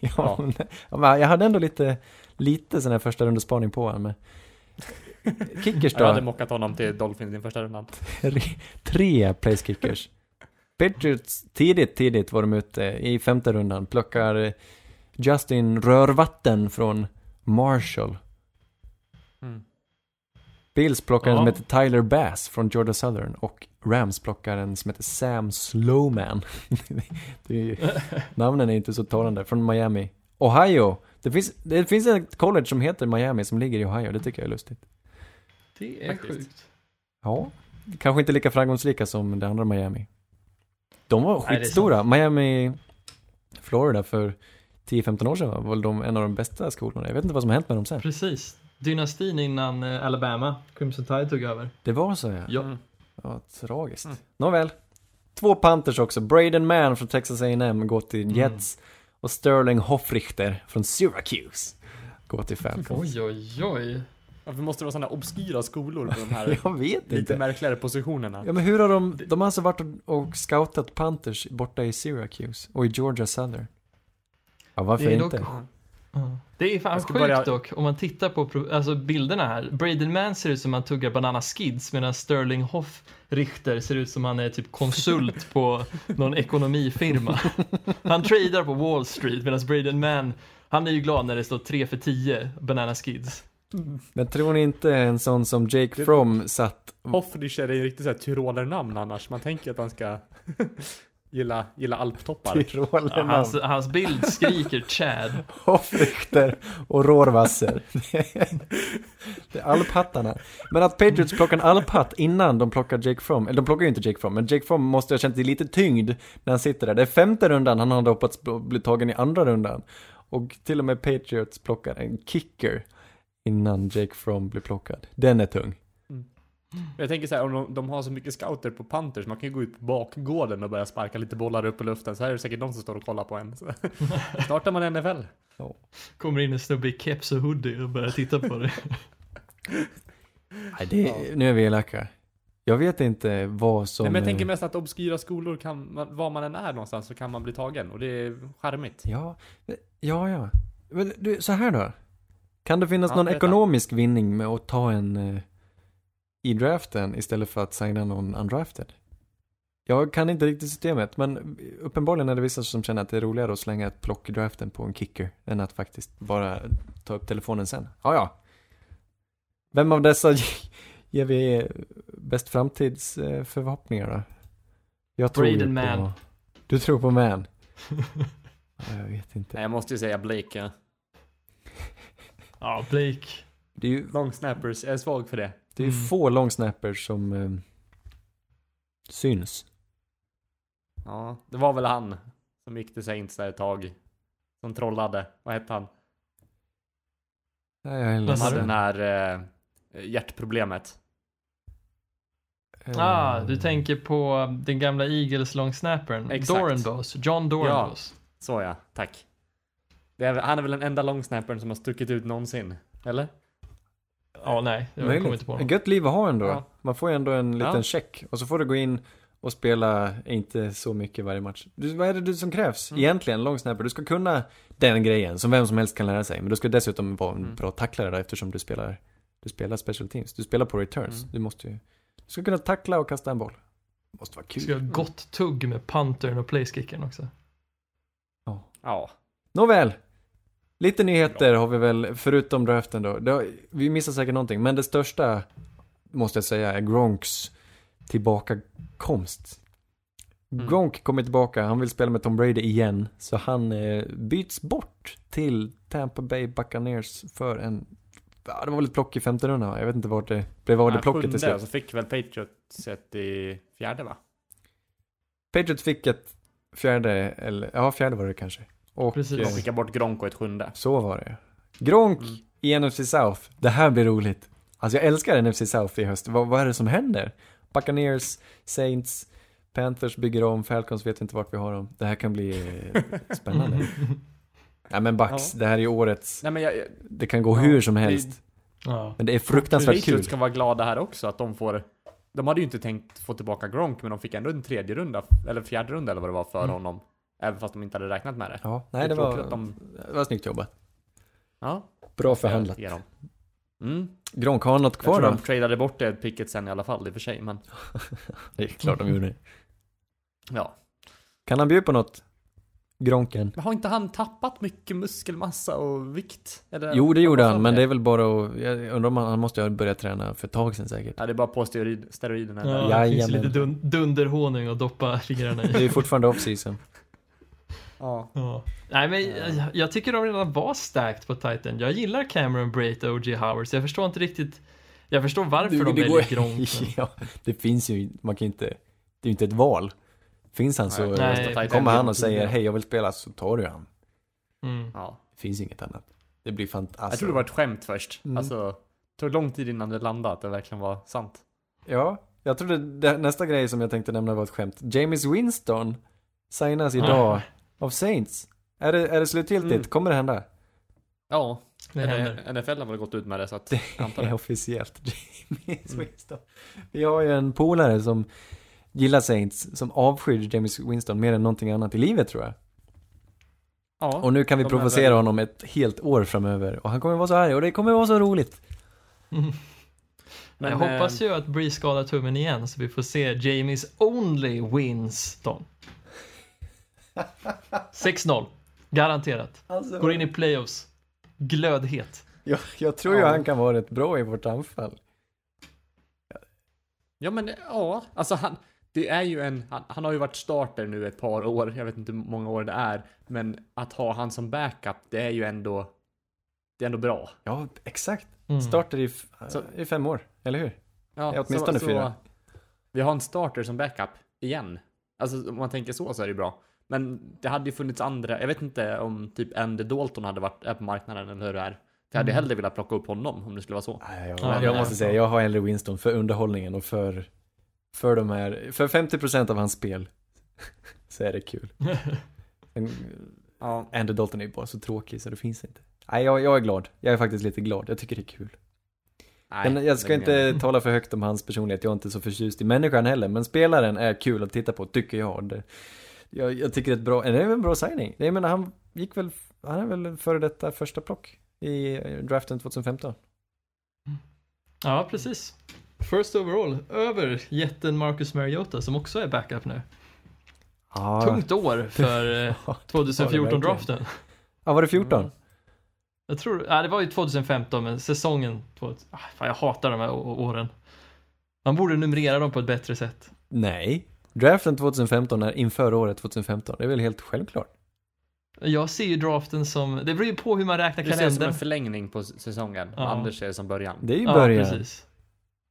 Ja,
Ja.
men- ja, men jag hade ändå lite, lite sån här första rundespaning på honom. men- Kickers
Jag hade
då?
mockat honom till Dolphins i första rundan.
Tre, place kickers. Patriots, tidigt, tidigt var de ute i femte rundan. Plockar Justin Rörvatten från Marshall. Bills plockar en som heter Tyler Bass från Georgia Southern. Och Rams plockar en som heter Sam Slowman. ju- namnen är inte så talande. Från Miami. Ohio. Det finns, det finns ett college som heter Miami som ligger i Ohio. Det tycker jag är lustigt.
Det är
Faktiskt.
sjukt.
Ja, kanske inte lika framgångsrika som det andra Miami. De var
Nej,
skitstora. Miami, Florida för 10-15 år sedan var väl de en av de bästa skolorna. Jag vet inte vad som har hänt med dem sen.
Precis. Dynastin innan eh, Alabama, Crimson Tide tog över.
Det var så ja.
Ja.
Mm.
Ja, tragiskt.
Mm.
Nåväl. Två Panthers också. Braden Mann från Texas A&M går till
Mm.
Jets. Och Sterling Hoffrichter från Syracuse går till Falcons.
Oj, oj, oj.
Varför måste det vara sådana obskyra skolor på de här
Jag vet
lite
inte.
märkligare positionerna?
Ja men hur har de, de har alltså varit och, scoutat Panthers borta i Syracuse och i Georgia Southern. Ja varför
Det är dock- Det är fan sjukt
börja-
dock om man tittar på alltså bilderna här. Braden Mann ser ut som han tuggar banana skids medan Sterling Hoff Richter ser ut som han är typ konsult på någon ekonomifirma. Han tradar på Wall Street medan Braden Mann, han är ju glad när det står 3 för 10 banana skids.
Men tror ni inte en sån som Jake
Det-
Fromm satt...
Hoffrischer är ju riktigt såhär tyrolernamn annars. Man tänker att han ska gilla, gilla alptoppar.
Tyroler
Hans, hans bild skriker Chad.
Hoffrichter och Rårvasser. Det är alphattarna. Men att Patriots plockar en alphatt innan de plockar Jake Fromm, eller de plockar ju inte Jake Fromm, men Jake Fromm måste ha känt sig lite tyngd när han sitter där. Det är femte rundan, han hade hoppats bli tagen i andra rundan. Och till och med Patriots plockar en kicker innan Jake Fromm blir plockad. Den är tung.
Jag tänker så här, om de, de har så mycket scouter på Panthers, man kan ju gå ut på bakgården och börja sparka lite bollar upp i luften. Så här är det säkert de som står och kollar på en. Så. Startar man NFL.
Kommer in en snubbe i keps och hoodie och börjar titta på det.
Nej, det, nu är vi elaka. Jag vet inte vad som...
Nej, men jag tänker mest att obskyra skolor kan, var man än är någonstans så kan man bli tagen. Och det är charmigt.
Ja, ja, ja. Men du, så här då. Kan det finnas
Ja,
någon ekonomisk vinning med att ta en eh, i draften istället för att signa någon undrafted? Jag kan inte riktigt systemet, men uppenbarligen är det vissa som känner att det är roligare att slänga ett plock i draften på en kicker än att faktiskt bara ta upp telefonen sen. Ja, ja. Vem av dessa ger vi bäst framtidsförhoppningar då? Jag tror ju
Braden
på...
Mann.
Du tror på Man? Ja, jag vet inte.
Nej, jag måste ju säga Blake. Ja.
Ja, Blake.
Det är ju,
Long snappers, jag är svag för det.
Det är
Mm.
få long snappers som eh, syns.
Ja, det var väl han som gick till Saints där ett tag. Som trollade. Vad hette han?
Nej, jag är ledsen.
hade den här eh, hjärtproblemet.
Eh,
Ah, du tänker på den gamla Eagles longsnappern.
Exakt.
Dorenbos. John Dorenbos.
Så ja, tack. Det är, han är väl den enda longsnappern som har stuckit ut någonsin? Eller?
Ja, nej. Jag kommer
Möjligt.
inte på honom.
gött liv att ha ändå.
Ja.
Man får ju ändå en liten
Ja.
check. Och så får du gå in och spela inte så mycket varje match. Du, vad är det du som krävs?
Mm.
Egentligen, long snapper. Du ska kunna den grejen som vem som helst kan lära sig. Men du ska dessutom vara en
Mm.
bra tacklare då, eftersom du spelar, du spelar special teams. Du spelar på returns.
Mm.
Du måste ju, du ska kunna tackla och kasta en boll. Det måste vara kul.
Ska ha gott tugg med puntern och placekickern också.
Ja.
Nåväl. Lite nyheter har vi väl, förutom draften då. Det har, vi missar säkert någonting, men det största, måste jag säga, är Gronks tillbakakomst.
Mm.
Gronk kommer tillbaka, han vill spela med Tom Brady igen, så han eh, byts bort till Tampa Bay Buccaneers för en, ja, det var väl ett plock i femte rundan va? Jag vet inte vart det blev av det plocket till slut.
så fick väl Patriots ett i fjärde va?
Patriots fick ett fjärde, eller ja, fjärde var det kanske. Och
Precis.
De
eh,
skickade bort Gronk och ett sjunde.
Så var det. Gronk
Mm.
i NFC South. Det här blir roligt. Alltså jag älskar NFC South i höst. Vad, vad är det som händer? Buccaneers, Saints, Panthers bygger om, Falcons vet inte vart vi har dem. Det här kan bli eh, spännande. Ja men Bucks,
Ja.
det här är ju årets,
Nej men jag, jag,
det kan gå
Ja,
hur som
det-
helst.
Ja.
Men det är fruktansvärt kul.
Patriots ska vara glada här också att de får De hade ju inte tänkt få tillbaka Gronk men de fick ändå en tredje runda Eller fjärde runda eller vad det var för
Mm.
honom Även fast de inte hade räknat med det
Ja, nej
Det
det var,
att de-
det var snyggt jobbat.
Ja
Bra förhandlat.
ge dem. Mm.
Gronk, har han något
Jag
kvar
tror
då?
de tradade bort det picket sen i alla fall i och för sig men
Det är klart de gjorde.
Ja
Kan han bjuda på något? Gronken?
Men har inte han tappat mycket muskelmassa och vikt? Eller,
Jo, det gjorde han, men det är väl bara att, jag undrar om han, han måste ha börjat träna för ett tag sedan säkert.
Ja det är bara på steroid, steroiderna
Ja, det finns lite dun dunderhonung att doppa fingrarna
Det är
i.
ju fortfarande off-season.
Ja.
Ja. Nej men jag, jag tycker de redan var stacked på Titan. Jag gillar Cameron Brait och O.J. Howard, så jag förstår inte riktigt Jag förstår varför de
det
väljer Gronk. men-
ja, det finns ju, man kan inte, det är ju inte ett val. Finns han så,
Nej.
Kommer han och säger hej jag vill spela så tar du han.
Mm.
ja.
Det finns inget annat. Det blir fantastiskt.
Jag tror det var ett skämt först.
Mm.
Alltså, det tog lång tid innan det landade att det verkligen var sant.
Ja, jag trodde det, nästa grej som jag tänkte nämna var ett skämt. James Winston signas idag Av Saints. Är det, är det slutgiltigt?
Mm.
Kommer det hända?
Ja,
Det händer.
NFL har väl gått ut med det så att
Det är
det.
officiellt. James
Mm.
Winston. Vi har ju en polare som gillar Saints, som avskyr James Winston mer än någonting annat i livet tror jag.
Ja,
Och nu kan vi provocera
väl-
honom ett helt år framöver. Och han kommer vara så arg och det kommer vara så roligt.
Mm.
Men,
jag hoppas
eh,
ju att Bree skadar tummen igen så vi får se Jamies only Winston. 6-0. Garanterat. Går in i playoffs. Glödhet.
Jag, jag tror ju
Ja.
han kan vara rätt bra i vårt anfall.
Ja men ja, alltså han, det är ju en, han, han har ju varit starter nu ett par år, jag vet inte hur många år det är, men att ha han som backup, det är ju ändå, det är ändå bra.
Ja, exakt.
Mm.
Startar i,
Så-
i fem år, eller hur?
Ja,
Ja, åtminstone fyra.
Vi har en starter som backup igen. Alltså om man tänker så så är det bra. Men det hade ju funnits andra, jag vet inte om typ Andy Dalton hade varit är på marknaden eller hur det är. Jag hade
Mm.
hellre velat plocka upp honom om det skulle vara så.
Nej, jag,
Ja,
jag måste säga, jag har hellre Winston för underhållningen och för, för de här, för 50% av hans spel. så är det kul.
Ja.
Andy Dalton är ju bara så tråkig så det finns inte. Nej, jag, jag är glad. Jag är faktiskt lite glad. Jag tycker det är kul.
Nej,
men jag ska inte
mer-
tala för högt om hans personlighet. Jag är inte så förtjust i människan heller. Men spelaren är kul att titta på, tycker jag. Det, jag, jag tycker det är ett bra, det är en bra signing. Jag menar, han gick väl, han är väl före detta första plock i draften 2015.
Ja, precis. First overall, över jätten Marcus Mariota som också är backup nu.
Ja,
Tungt år för eh,
Ja, var det
2014-draften.
ja var det 14?
Mm.
Jag tror, ja det var ju 2015 men säsongen, 2000, ah, fan, jag hatar de här åren. Man borde numrera dem på ett bättre sätt.
Nej. Draften 2015 är inför året 2015. Det är väl helt självklart.
Jag ser ju draften som, det beror ju på hur man räknar
Du ser det som en
kalendern.
förlängning på säsongen.
Ja.
Anders ser det som början.
Det är ju
Ja,
början.
precis.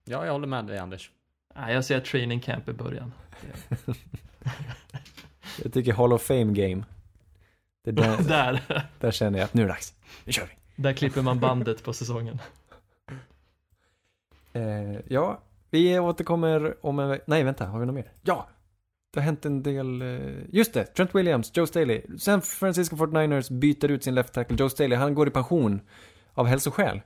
Ja, jag håller med dig Anders.
Nej, jag ser att training camp är början.
Jag tycker Hall of Fame game. Det är där,
Där,
där känner jag att nu är det dags. Nu kör vi.
där klipper man bandet på säsongen.
Eh, ja, vi återkommer om en ve- Nej, vänta, har vi något mer? Ja! Det har hänt en del, eh, just det, Trent Williams, Joe Staley. San Francisco 49ers byter ut sin left tackle, Joe Staley, han går i pension av hälsoskäl.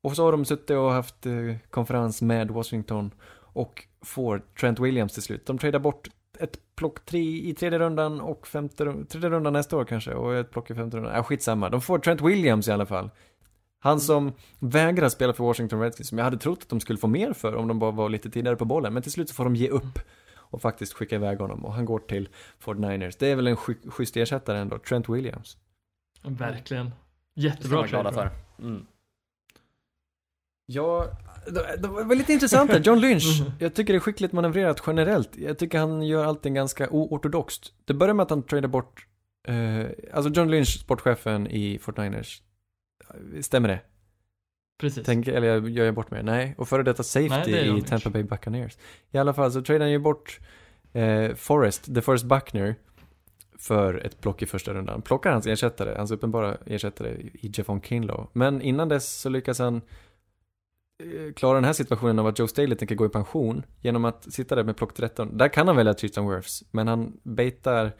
Och så har de suttit och haft eh, konferens med Washington och får Trent Williams till slut. De tradar bort ett plock tre i tredje rundan och femte tredje rundan nästa år kanske och ett plock i femte rundan. Ja, skitsamma. De får Trent Williams i alla fall. Han som vägrar spela för Washington Redskins, som jag hade trott att de skulle få mer för om de bara var lite tidigare på bollen. Men till slut så får de ge upp och faktiskt skicka iväg honom. Och han går till 49ers. Det är väl en sky- schysst ersättare ändå, Trent Williams.
Verkligen. Jättebra
vara glada
trade.
för. Mm.
Ja, det, var lite intressant där. John Lynch.
Mhm.
Jag tycker det är skickligt manövrerat generellt. Jag tycker han gör allting ganska oortodoxt. Det börjar med att han tradar bort, eh, alltså John Lynch, sportchefen i 49ers. Stämmer det?
Precis.
Tänk, eller jag- gör jag bort mig? Nej. Och före detta
Nej,
safety
det är John
i. Tampa Bay Buccaneers. I alla fall så tradar han ju bort eh, Forrest, the first Buckner, för ett plock i första rundan. Plockar hans ersättare, hans uppenbara ersättare i Jeffon Kinlow. Men innan dess så lyckas han eh, klara den här situationen av att Joe Staley tänker gå i pension genom att sitta där med plock 13. Där kan han välja Tristan Wirfs, men han baitar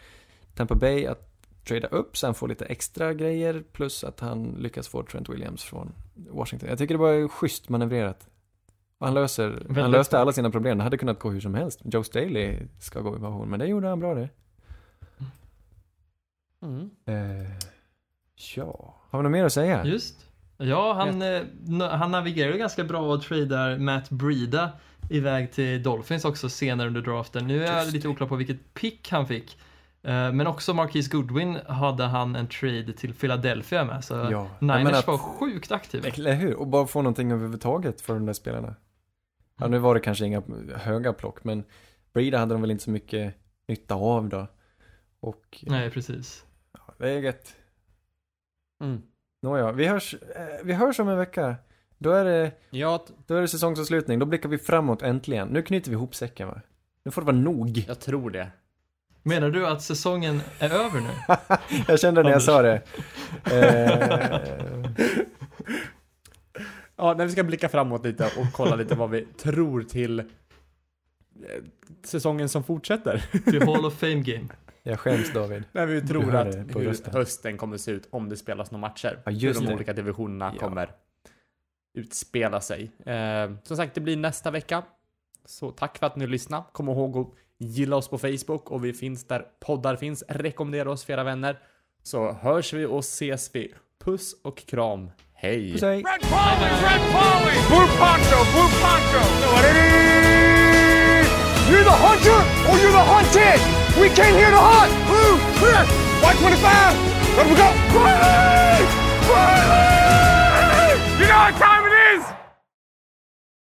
Tampa Bay att trada upp så han får lite extra grejer plus att han lyckas få Trent Williams från Washington. Jag tycker det var schysst manövrerat. Och han löser, han löste alla sina problem. Det hade kunnat gå hur som helst. Joe Staley ska gå i pension, men det gjorde han bra det.
Mm.
Eh, ja, har vi något mer att säga?
Just. Ja, han, eh, han navigerar ganska bra och tradar Matt Breida iväg till Dolphins också senare under draften. Nu är jag lite oklar på vilket pick han fick. Eh, Men också Marquise Goodwin hade han en trade till Philadelphia med. Så
Ja,
Niners var sjukt aktiva.
Eller hur? Och bara få någonting överhuvudtaget för de där spelarna. Ja, nu var det kanske inga höga plock, men Brida hade de väl inte så mycket nytta av då. Och
Nej, precis.
ja, det är gött.
Mm.
Nåja, vi hörs, eh, vi hörs om en vecka. Då är det,
Ja,
då är det säsongsavslutning. Då blickar vi framåt äntligen. Nu knyter vi ihop säcken va? Nu får det vara nog.
jag tror det.
Menar du att säsongen är över nu?
Jag kände när jag sa det. Eh,
Ja, när vi ska blicka framåt lite och kolla lite vad vi tror till eh, säsongen som fortsätter.
Till Hall of Fame Game.
jag skäms David.
När vi tror att
det
hur
rösten.
hösten kommer se ut om det spelas några matcher.
Ja, just
hur de
det.
olika divisionerna
Ja.
kommer utspela sig. Eh, som sagt, det blir nästa vecka. Så tack för att ni lyssnade. Kom ihåg att gilla oss på Facebook och vi finns där poddar finns. Rekommendera oss för era vänner. Så hörs vi och ses vi. Puss och kram. Hej!
Puss hej.
Red Polly, Red Polly! Blue Poncho, Blue Poncho! You're the hunter or you're the hunted! We came here to hunt! Blue, clear! White 25! Let we go! Riley! Riley! You know what time